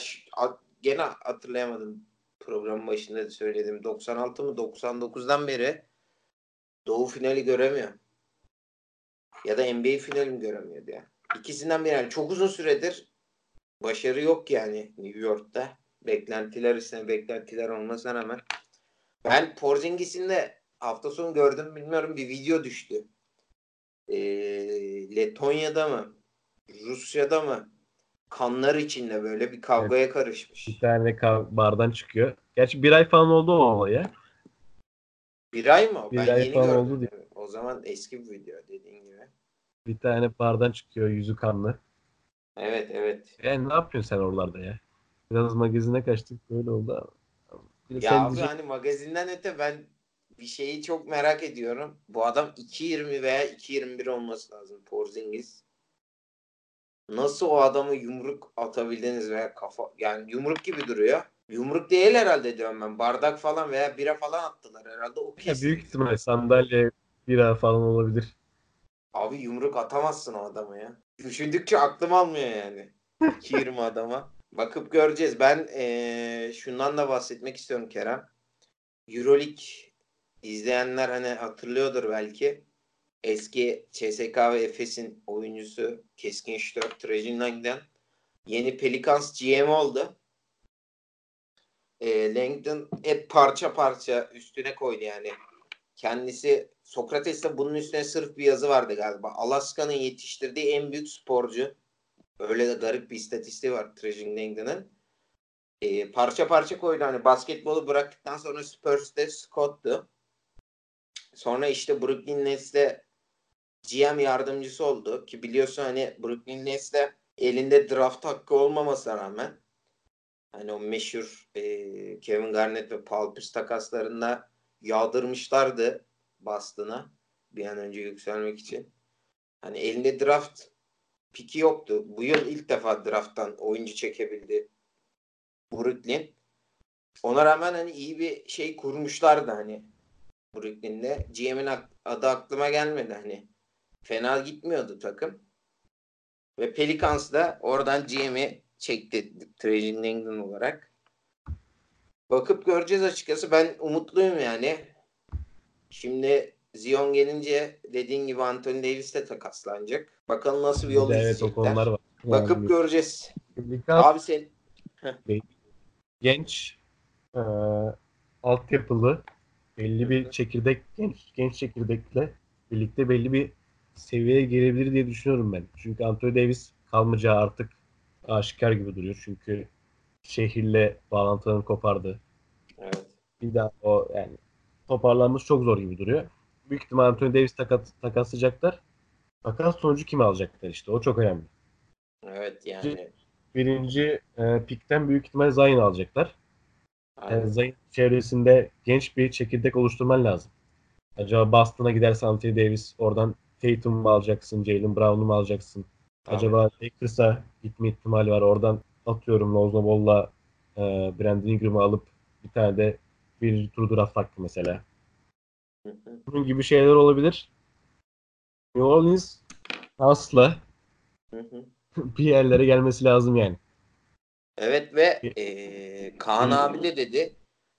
Speaker 2: gene hatırlayamadım programın başında da söyledim 96 mı 99'dan beri Doğu finali göremiyor. Ya da NBA finali mi göremiyordu ya. İkisinden biri yani çok uzun süredir başarı yok yani New York'ta. Beklentiler üstüne beklentiler olmasına rağmen. Ben Porzingis'in de hafta sonu gördüm bilmiyorum bir video düştü. Ee, Letonya'da mı? Rusya'da mı? Kanlar içinde böyle bir kavgaya karışmış.
Speaker 1: Bir tane kav- bardan çıkıyor. Gerçi bir ay falan oldu o olay ya.
Speaker 2: Bir ay mı?
Speaker 1: Bir
Speaker 2: Ben
Speaker 1: ay
Speaker 2: yeni
Speaker 1: falan
Speaker 2: gördüm.
Speaker 1: oldu diye.
Speaker 2: Evet. O zaman eski bir video dediğin gibi.
Speaker 1: Bir tane bardan çıkıyor yüzü kanlı.
Speaker 2: Evet evet.
Speaker 1: Yani ne yapıyorsun sen oralarda ya? Biraz magazine kaçtık böyle oldu ama.
Speaker 2: Ya
Speaker 1: sen
Speaker 2: abi hani magazinden öte ben bir şeyi çok merak ediyorum. Bu adam 2.20 veya 2.21 olması lazım Porzingis. Nasıl o adamı yumruk atabildiniz veya kafa yani yumruk gibi duruyor. Yumruk değil herhalde diyorum ben. Bardak falan veya bira falan attılar herhalde o
Speaker 1: Ya
Speaker 2: kesin.
Speaker 1: büyük ihtimal sandalye bira falan olabilir.
Speaker 2: Abi yumruk atamazsın o adama ya. Düşündükçe aklım almıyor yani. 2.20 adama. Bakıp göreceğiz. Ben eee, şundan da bahsetmek istiyorum Kerem. Euroleague izleyenler hani hatırlıyordur belki. Eski CSK ve Efes'in oyuncusu Keskin Ştör Trejinlang'den yeni Pelicans GM oldu. E, Langdon hep parça parça üstüne koydu yani. Kendisi Sokrates'te bunun üstüne sırf bir yazı vardı galiba. Alaska'nın yetiştirdiği en büyük sporcu. Öyle de garip bir istatistiği var Trejin Langdon'ın. E, parça parça koydu. Hani basketbolu bıraktıktan sonra Spurs'te Scott'tu. Sonra işte Brooklyn Nets'te GM yardımcısı oldu ki biliyorsun hani Brooklyn Nets'te elinde draft hakkı olmamasına rağmen hani o meşhur e, Kevin Garnett ve Paul Pierce takaslarında yağdırmışlardı Boston'a bir an önce yükselmek için. Hani elinde draft piki yoktu. Bu yıl ilk defa drafttan oyuncu çekebildi Brooklyn. Ona rağmen hani iyi bir şey kurmuşlardı hani Brooklyn'de. GM'in adı aklıma gelmedi hani. Fena gitmiyordu takım. Ve Pelicans da oradan GM'i çekti Trajan Langdon olarak. Bakıp göreceğiz açıkçası. Ben umutluyum yani. Şimdi Zion gelince dediğin gibi Anthony Davis de takaslanacak. Bakalım nasıl bir yol
Speaker 1: evet,
Speaker 2: izleyecekler.
Speaker 1: o konular var.
Speaker 2: Bakıp
Speaker 1: Yani,
Speaker 2: göreceğiz.
Speaker 1: Pelicans
Speaker 2: Abi sen
Speaker 1: genç e, altyapılı belli bir çekirdek genç genç çekirdekle birlikte belli bir seviyeye gelebilir diye düşünüyorum ben. Çünkü Anthony Davis kalmayacağı artık aşikar gibi duruyor. Çünkü şehirle bağlantılarını kopardı.
Speaker 2: evet.
Speaker 1: Bir daha o yani toparlanması çok zor gibi duruyor. Büyük ihtimal Anthony Davis takas, takaslayacaklar. Takas sonucu kim alacaklar işte. O çok önemli.
Speaker 2: Evet yani.
Speaker 1: Birinci e, pikten büyük ihtimal Zion alacaklar.
Speaker 2: Aynen.
Speaker 1: Yani Zion çevresinde genç bir çekirdek oluşturman lazım. Acaba Boston'a giderse Anthony Davis oradan Tatum mu alacaksın, Jalen Brown'u mu alacaksın?
Speaker 2: Tabii.
Speaker 1: Acaba Lakers'a gitme ihtimali var. Oradan atıyorum Lonzo Ball'la e, Brandon Ingram'ı alıp bir tane de bir tur draft hakkı mesela. Bunun gibi şeyler olabilir. New Orleans asla bir yerlere gelmesi lazım yani.
Speaker 2: Evet ve eee Kaan abi de dedi.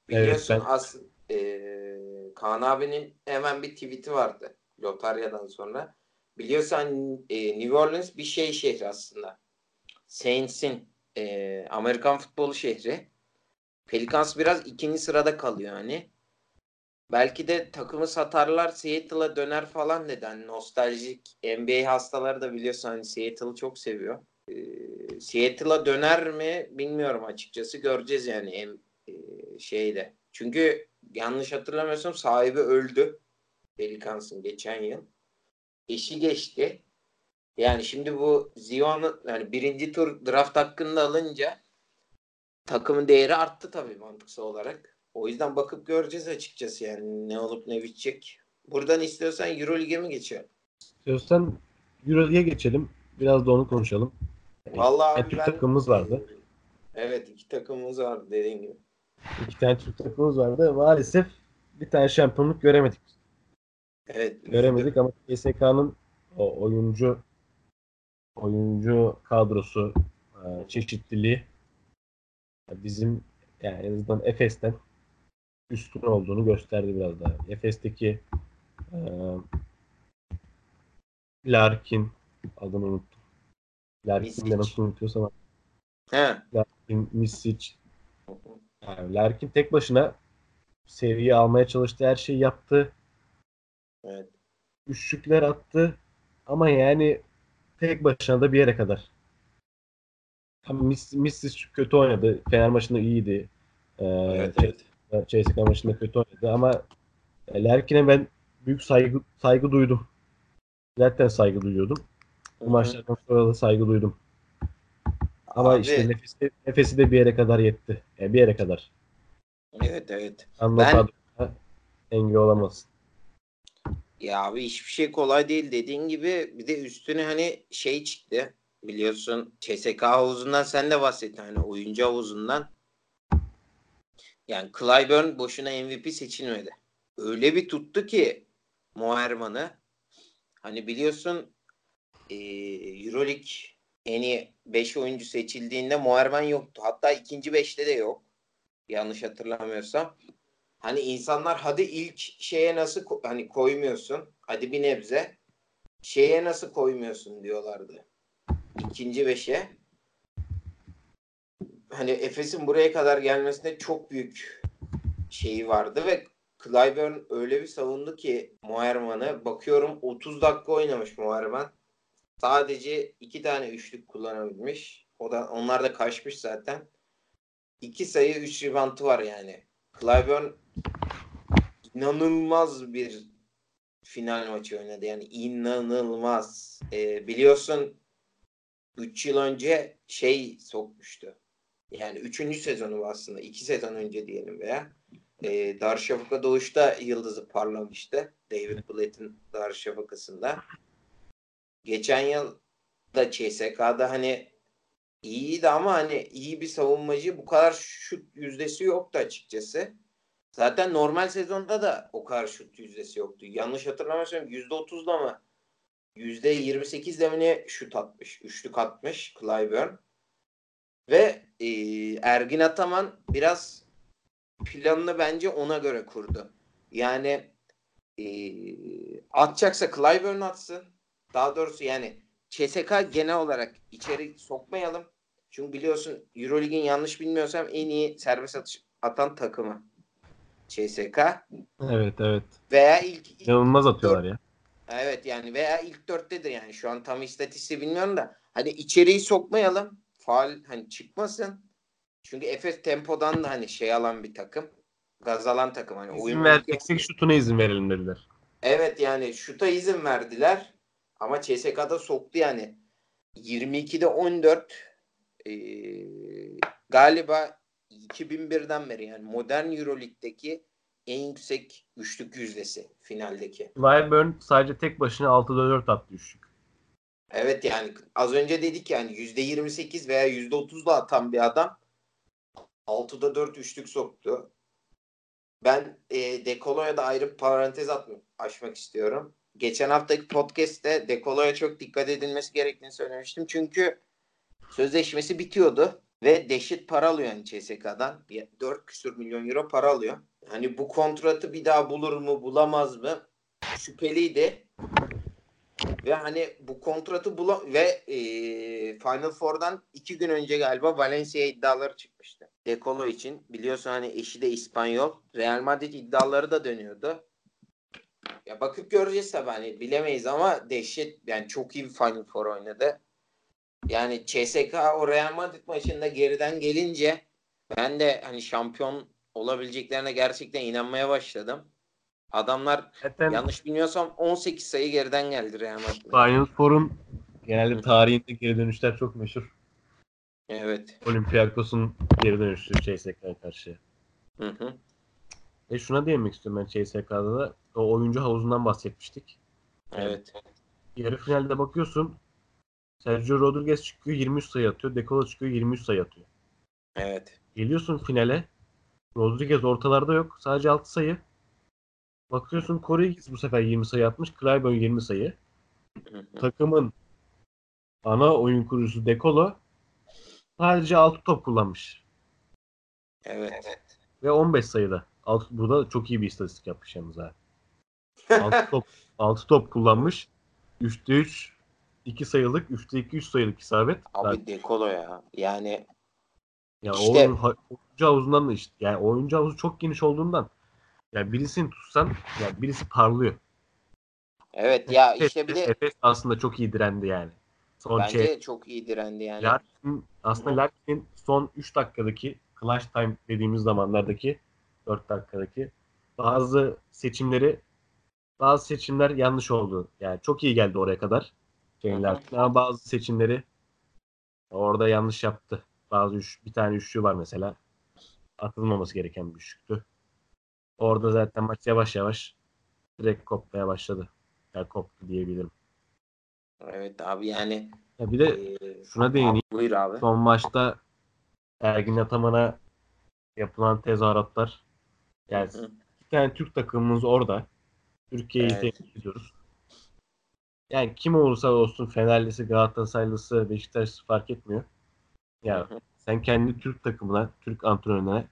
Speaker 2: Biliyorsun
Speaker 1: Evet, ben-
Speaker 2: as eee, Kaan abinin hemen bir tweet'i vardı. Lotaryadan sonra. Biliyorsan eee, New Orleans bir şey şehri aslında. Saints'in eee, Amerikan futbolu şehri. Pelicans biraz ikinci sırada kalıyor hani. Belki de takımı satarlar Seattle'a döner falan dedi. Hani nostaljik NBA hastaları da biliyorsun hani Seattle'ı çok seviyor. Ee, Seattle'a döner mi bilmiyorum açıkçası. Göreceğiz yani e, şeyde. Çünkü yanlış hatırlamıyorsam sahibi öldü. Pelicans'ın geçen yıl. Eşi geçti. Yani şimdi bu Zion'u yani birinci tur draft hakkında alınca takımın değeri arttı tabii mantıksal olarak. O yüzden bakıp göreceğiz açıkçası yani ne olup ne bitecek. Buradan istiyorsan Euroleague'e mi geçelim?
Speaker 1: İstiyorsan Euroleague'e geçelim. Biraz da onu konuşalım.
Speaker 2: Vallahi
Speaker 1: Yani
Speaker 2: abi
Speaker 1: Türk
Speaker 2: ben
Speaker 1: takımımız vardı.
Speaker 2: Evet iki takımımız vardı dediğin gibi.
Speaker 1: İki tane Türk takımımız vardı. Maalesef bir tane şampiyonluk göremedik.
Speaker 2: Evet.
Speaker 1: Göremedik ama TSK'nın o oyuncu oyuncu kadrosu e, çeşitliliği bizim yani en azından Efes'ten üstün olduğunu gösterdi biraz daha. Efes'teki e, Larkin adını unuttum. Larkin'den
Speaker 2: Misic.
Speaker 1: nasıl unutuyorsam
Speaker 2: He.
Speaker 1: Larkin, Misic. Yani Larkin tek başına seviye almaya çalıştı. Her şeyi yaptı.
Speaker 2: Evet.
Speaker 1: Üçlükler attı. Ama yani tek başına da bir yere kadar. Tam Mis- Misic kötü oynadı. Fener maçında iyiydi. Ee,
Speaker 2: Evet, evet.
Speaker 1: CSKA maçında kötü oynadı ama Larkin'e ben büyük saygı saygı duydum. Zaten saygı duyuyordum. Bu maçlardan sonra da saygı duydum. Ama
Speaker 2: Abi,
Speaker 1: işte nefesi, nefesi de bir yere kadar yetti. Yani bir yere kadar.
Speaker 2: Evet evet.
Speaker 1: Anlatan
Speaker 2: Ben-
Speaker 1: engel olamaz.
Speaker 2: Ya abi hiçbir şey kolay değil dediğin gibi bir de üstüne hani şey çıktı biliyorsun CSK havuzundan sen de bahsettin hani oyuncu havuzundan. Yani Clyburn boşuna MVP seçilmedi. Öyle bir tuttu ki Moerman'ı. Hani biliyorsun e, Euroleague en iyi 5 oyuncu seçildiğinde Moerman yoktu. Hatta ikinci 5'te de yok. Yanlış hatırlamıyorsam. Hani insanlar hadi ilk şeye nasıl hani koymuyorsun? Hadi bir nebze. Şeye nasıl koymuyorsun diyorlardı. İkinci beşe. Hani Efes'in buraya kadar gelmesinde çok büyük şeyi vardı ve Clyburn öyle bir savundu ki Moerman'ı. Bakıyorum 30 dakika oynamış Moerman. Sadece iki tane üçlük kullanabilmiş. O da onlar da kaçmış zaten. İki sayı üç ribantı var yani. Clyburn inanılmaz bir final maçı oynadı. Yani inanılmaz. Ee, biliyorsun 3 yıl önce şey sokmuştu. Yani 3. sezonu aslında. 2 sezon önce diyelim veya. Ee, Darüşşafaka Doğuş'ta yıldızı parlamıştı. David Blatt'ın Darüşşafaka'sında. Geçen yıl da CSK'da hani iyiydi ama hani iyi bir savunmacı bu kadar şut yüzdesi yoktu açıkçası. Zaten normal sezonda da o kadar şut yüzdesi yoktu. Yanlış hatırlamıyorsam %30'da mı %28'de mi ne şut atmış. Üçlük atmış Clyburn. Ve e, Ergin Ataman biraz planını bence ona göre kurdu. Yani e, atacaksa Clyburn atsın. Daha doğrusu yani CSK genel olarak içeri sokmayalım. Çünkü biliyorsun Eurolig'in yanlış bilmiyorsam en iyi serbest atış atan takımı. CSK.
Speaker 1: Evet evet.
Speaker 2: Veya ilk, ilk
Speaker 1: İnanılmaz atıyorlar ya.
Speaker 2: Evet yani veya ilk dörttedir yani şu an tam istatistiği bilmiyorum da hani içeriği sokmayalım. Faal hani çıkmasın. Çünkü Efes tempodan da hani şey alan bir takım. Gaz alan takım. Hani
Speaker 1: İzin vereceksek şutuna izin verelim dediler.
Speaker 2: Evet yani şuta izin verdiler. Ama CSK'da soktu yani. 22'de 14 ee, galiba 2001'den beri yani modern Euroleague'deki en yüksek üçlük yüzdesi finaldeki.
Speaker 1: Clyburn sadece tek başına 6'da 4 attı üçlük.
Speaker 2: Evet yani az önce dedik yani %28 veya %30 da atan bir adam 6'da 4 üçlük soktu. Ben e, Dekolo'ya da ayrı parantez atmak, açmak istiyorum. Geçen haftaki podcast'te Dekolo'ya çok dikkat edilmesi gerektiğini söylemiştim. Çünkü sözleşmesi bitiyordu ve deşit para alıyor yani CSK'dan. 4 küsür milyon euro para alıyor. Hani bu kontratı bir daha bulur mu bulamaz mı şüpheliydi. Ve hani bu kontratı bula ve e, Final Four'dan iki gün önce galiba Valencia iddiaları çıkmıştı. Dekolo için. Biliyorsun hani eşi de İspanyol. Real Madrid iddiaları da dönüyordu. Ya bakıp göreceğiz tabii hani bilemeyiz ama dehşet yani çok iyi bir Final Four oynadı. Yani CSK o Real Madrid maçında geriden gelince ben de hani şampiyon olabileceklerine gerçekten inanmaya başladım. Adamlar
Speaker 1: Zaten
Speaker 2: yanlış bilmiyorsam 18 sayı geriden geldi Real Madrid.
Speaker 1: Final Four'un genelde tarihinde geri dönüşler çok meşhur.
Speaker 2: Evet.
Speaker 1: Olympiakos'un geri dönüşü CSK'ya karşı.
Speaker 2: Hı hı.
Speaker 1: E şuna değinmek istiyorum ben CSK'da da. O oyuncu havuzundan bahsetmiştik.
Speaker 2: Evet.
Speaker 1: Yarı finalde bakıyorsun Sergio Rodriguez çıkıyor 23 sayı atıyor. Dekola çıkıyor 23 sayı atıyor.
Speaker 2: Evet.
Speaker 1: Geliyorsun finale. Rodriguez ortalarda yok. Sadece 6 sayı. Bakıyorsun Corey bu sefer 20 sayı atmış. Clyburn 20 sayı. Takımın ana oyun kurucusu Dekolo sadece 6 top kullanmış.
Speaker 2: Evet.
Speaker 1: Ve 15 sayıda. Alt, burada çok iyi bir istatistik yapmış yalnız ha. 6 top, 6 top kullanmış. 3'te 3 2 sayılık, 3'te 2 3 sayılık isabet.
Speaker 2: Abi Dekolo ya. Yani
Speaker 1: Ya
Speaker 2: İşte-
Speaker 1: oyun, oyuncu havuzundan da işte. Yani oyuncu havuzu çok geniş olduğundan yani birisini tutsan yani birisi parlıyor.
Speaker 2: evet ya
Speaker 1: Efes,
Speaker 2: işte bir de
Speaker 1: Efes aslında çok iyi direndi yani. Son
Speaker 2: bence
Speaker 1: şey,
Speaker 2: çok iyi direndi yani.
Speaker 1: Larkin, aslında Larkin'in son 3 dakikadaki clutch time dediğimiz zamanlardaki 4 dakikadaki bazı seçimleri bazı seçimler yanlış oldu. Yani çok iyi geldi oraya kadar. Larkin ama bazı seçimleri orada yanlış yaptı. Bazı üç, bir tane üçlü var mesela. Atılmaması gereken bir üçlüktü. Orada zaten maç yavaş yavaş direkt kopmaya başladı. Yani koptu diyebilirim.
Speaker 2: Evet abi yani
Speaker 1: Ya bir de
Speaker 2: e,
Speaker 1: şuna değineyim.
Speaker 2: Buyur abi.
Speaker 1: son maçta Ergin Ataman'a yapılan tezahüratlar. Yani
Speaker 2: Hı
Speaker 1: bir tane Türk takımımız orada. Türkiye'yi
Speaker 2: Evet.
Speaker 1: ediyoruz. Yani kim olursa olsun Fenerlisi, Galatasaraylısı, Beşiktaşlısı fark etmiyor. Ya
Speaker 2: hı.
Speaker 1: sen kendi Türk takımına, Türk antrenörüne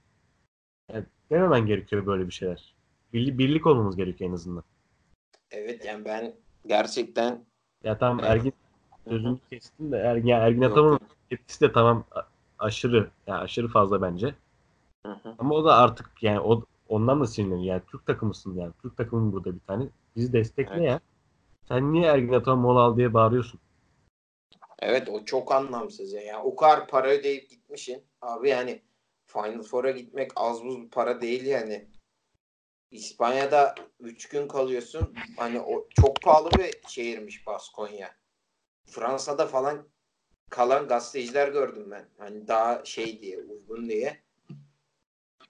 Speaker 1: yani dememen gerekiyor böyle bir şeyler. Birlik, birlik olmamız gerekiyor en azından.
Speaker 2: Evet yani ben gerçekten
Speaker 1: Ya tamam
Speaker 2: Evet.
Speaker 1: Ergin sözünü kestim de Ergin, ya Ergin Ataman'ın etkisi de tamam aşırı yani aşırı fazla bence.
Speaker 2: Hı hı.
Speaker 1: Ama o da artık yani o ondan da sinirleniyor. Yani Türk takımısın yani. Türk takımın burada bir tane. Bizi destekle
Speaker 2: Evet.
Speaker 1: ya. Sen niye Ergin Ataman mola al diye bağırıyorsun?
Speaker 2: Evet o çok anlamsız ya. Yani o kadar para ödeyip gitmişsin. Abi yani Final Four'a gitmek az buz bir para değil yani. İspanya'da 3 gün kalıyorsun. Hani o çok pahalı bir şehirmiş Baskonya. Fransa'da falan kalan gazeteciler gördüm ben. Hani daha şey diye, uygun diye.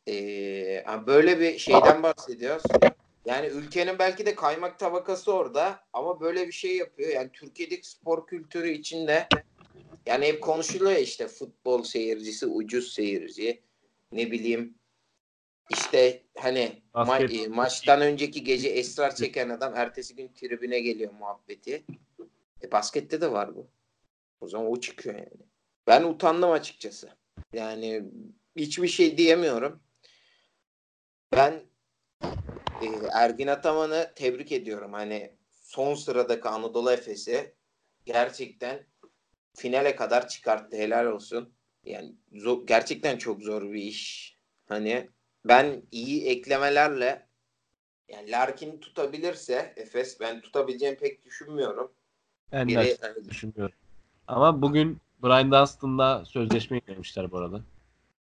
Speaker 2: Ee, böyle bir şeyden bahsediyoruz. Yani ülkenin belki de kaymak tabakası orada ama böyle bir şey yapıyor. Yani Türkiye'deki spor kültürü içinde yani hep konuşuluyor işte futbol seyircisi, ucuz seyirci. Ne bileyim işte hani ma- maçtan önceki gece esrar çeken adam ertesi gün tribüne geliyor muhabbeti. E baskette de var bu. O zaman o çıkıyor yani. Ben utandım açıkçası. Yani hiçbir şey diyemiyorum. Ben e, Ergin Ataman'ı tebrik ediyorum. Hani son sıradaki Anadolu Efes'i gerçekten finale kadar çıkarttı. Helal olsun. Yani zor, gerçekten çok zor bir iş. Hani ben iyi eklemelerle yani Larkin tutabilirse Efes ben tutabileceğimi pek düşünmüyorum.
Speaker 1: Ben de yani, düşünmüyorum. Ama bugün Brian Dunstan'la sözleşme yenilemişler bu arada.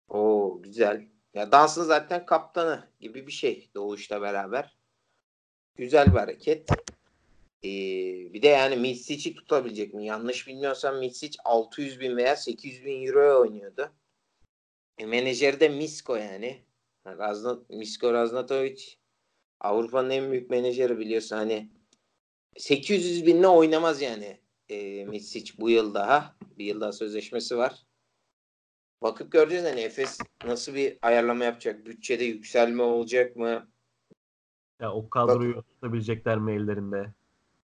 Speaker 2: Oo güzel. Ya Dunstan zaten kaptanı gibi bir şey Doğuş'la beraber. Güzel bir hareket. Ee, bir de yani Misic'i tutabilecek mi? Yanlış bilmiyorsam Misic 600 bin veya 800 bin euroya oynuyordu. E, menajeri de Misko yani. Raznat, Misko Raznatovic Avrupa'nın en büyük menajeri biliyorsun hani 800 binle oynamaz yani e, Misic bu yıl daha. Bir yıl daha sözleşmesi var. Bakıp göreceğiz hani Efes nasıl bir ayarlama yapacak? Bütçede yükselme olacak mı?
Speaker 1: Ya o kadroyu Bak. tutabilecekler mi ellerinde?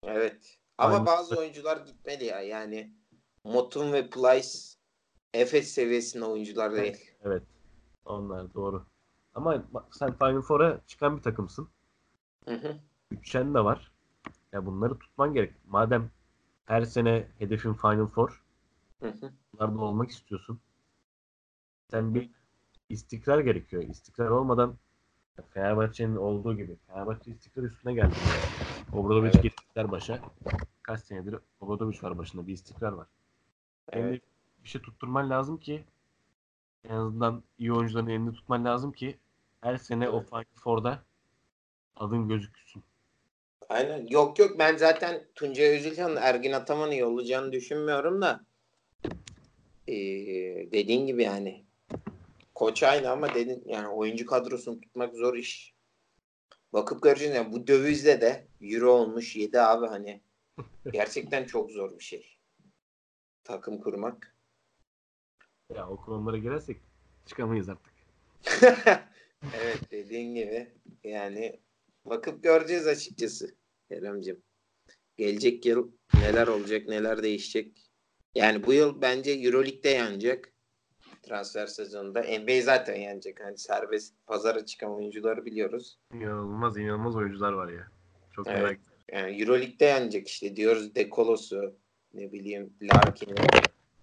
Speaker 2: Evet. Ama Aynı. bazı oyuncular gitmedi ya. Yani Motun ve Plyce Efes seviyesinde oyuncular değil.
Speaker 1: Evet. Onlar doğru. Ama bak sen Final Four'a çıkan bir takımsın. Hı hı. Bütçen de var. Ya bunları tutman gerek. Madem her sene hedefin Final Four. Hı hı. Bunlarda olmak istiyorsun. Sen bir istikrar gerekiyor. İstikrar olmadan Fenerbahçe'nin olduğu gibi. Fenerbahçe istikrar üstüne geldi. Obradoviç evet. gittikler başa. Kaç senedir Obradoviç var başında. Bir istikrar var. Evet. bir şey tutturman lazım ki en azından iyi oyuncuların elini tutman lazım ki her sene evet. o Final Four'da adın gözüksün.
Speaker 2: Aynen. Yok yok ben zaten Tuncay Özilhan'ın Ergin Ataman'ı yollayacağını düşünmüyorum da ee, dediğin gibi yani koç aynı ama dedin yani oyuncu kadrosunu tutmak zor iş. Bakıp göreceğiz yani bu dövizde de euro olmuş 7 abi hani gerçekten çok zor bir şey. Takım kurmak.
Speaker 1: Ya o konulara girersek çıkamayız artık.
Speaker 2: evet dediğin gibi yani bakıp göreceğiz açıkçası Kerem'cim. Gelecek yıl neler olacak neler değişecek. Yani bu yıl bence Euroleague'de yanacak transfer sezonunda. NBA zaten yenecek. Hani serbest pazara çıkan oyuncuları biliyoruz.
Speaker 1: İnanılmaz inanılmaz oyuncular var ya. Çok evet. merak
Speaker 2: yani Euroleague'de yenecek işte diyoruz Dekolos'u ne bileyim Larkin'i.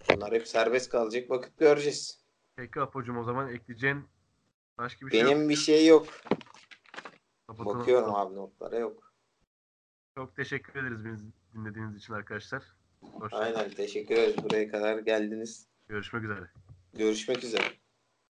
Speaker 2: Bunlar hep serbest kalacak. Bakıp göreceğiz.
Speaker 1: Peki Apo'cum o zaman ekleyeceğin başka bir
Speaker 2: şey Benim bir şey yok. Kapatalım. Bakıyorum abi notlara yok.
Speaker 1: Çok teşekkür ederiz bizi dinlediğiniz için arkadaşlar.
Speaker 2: Hoşçakalın. Aynen teşekkür ederiz. Buraya kadar geldiniz.
Speaker 1: Görüşmek üzere.
Speaker 2: Görüşmek üzere.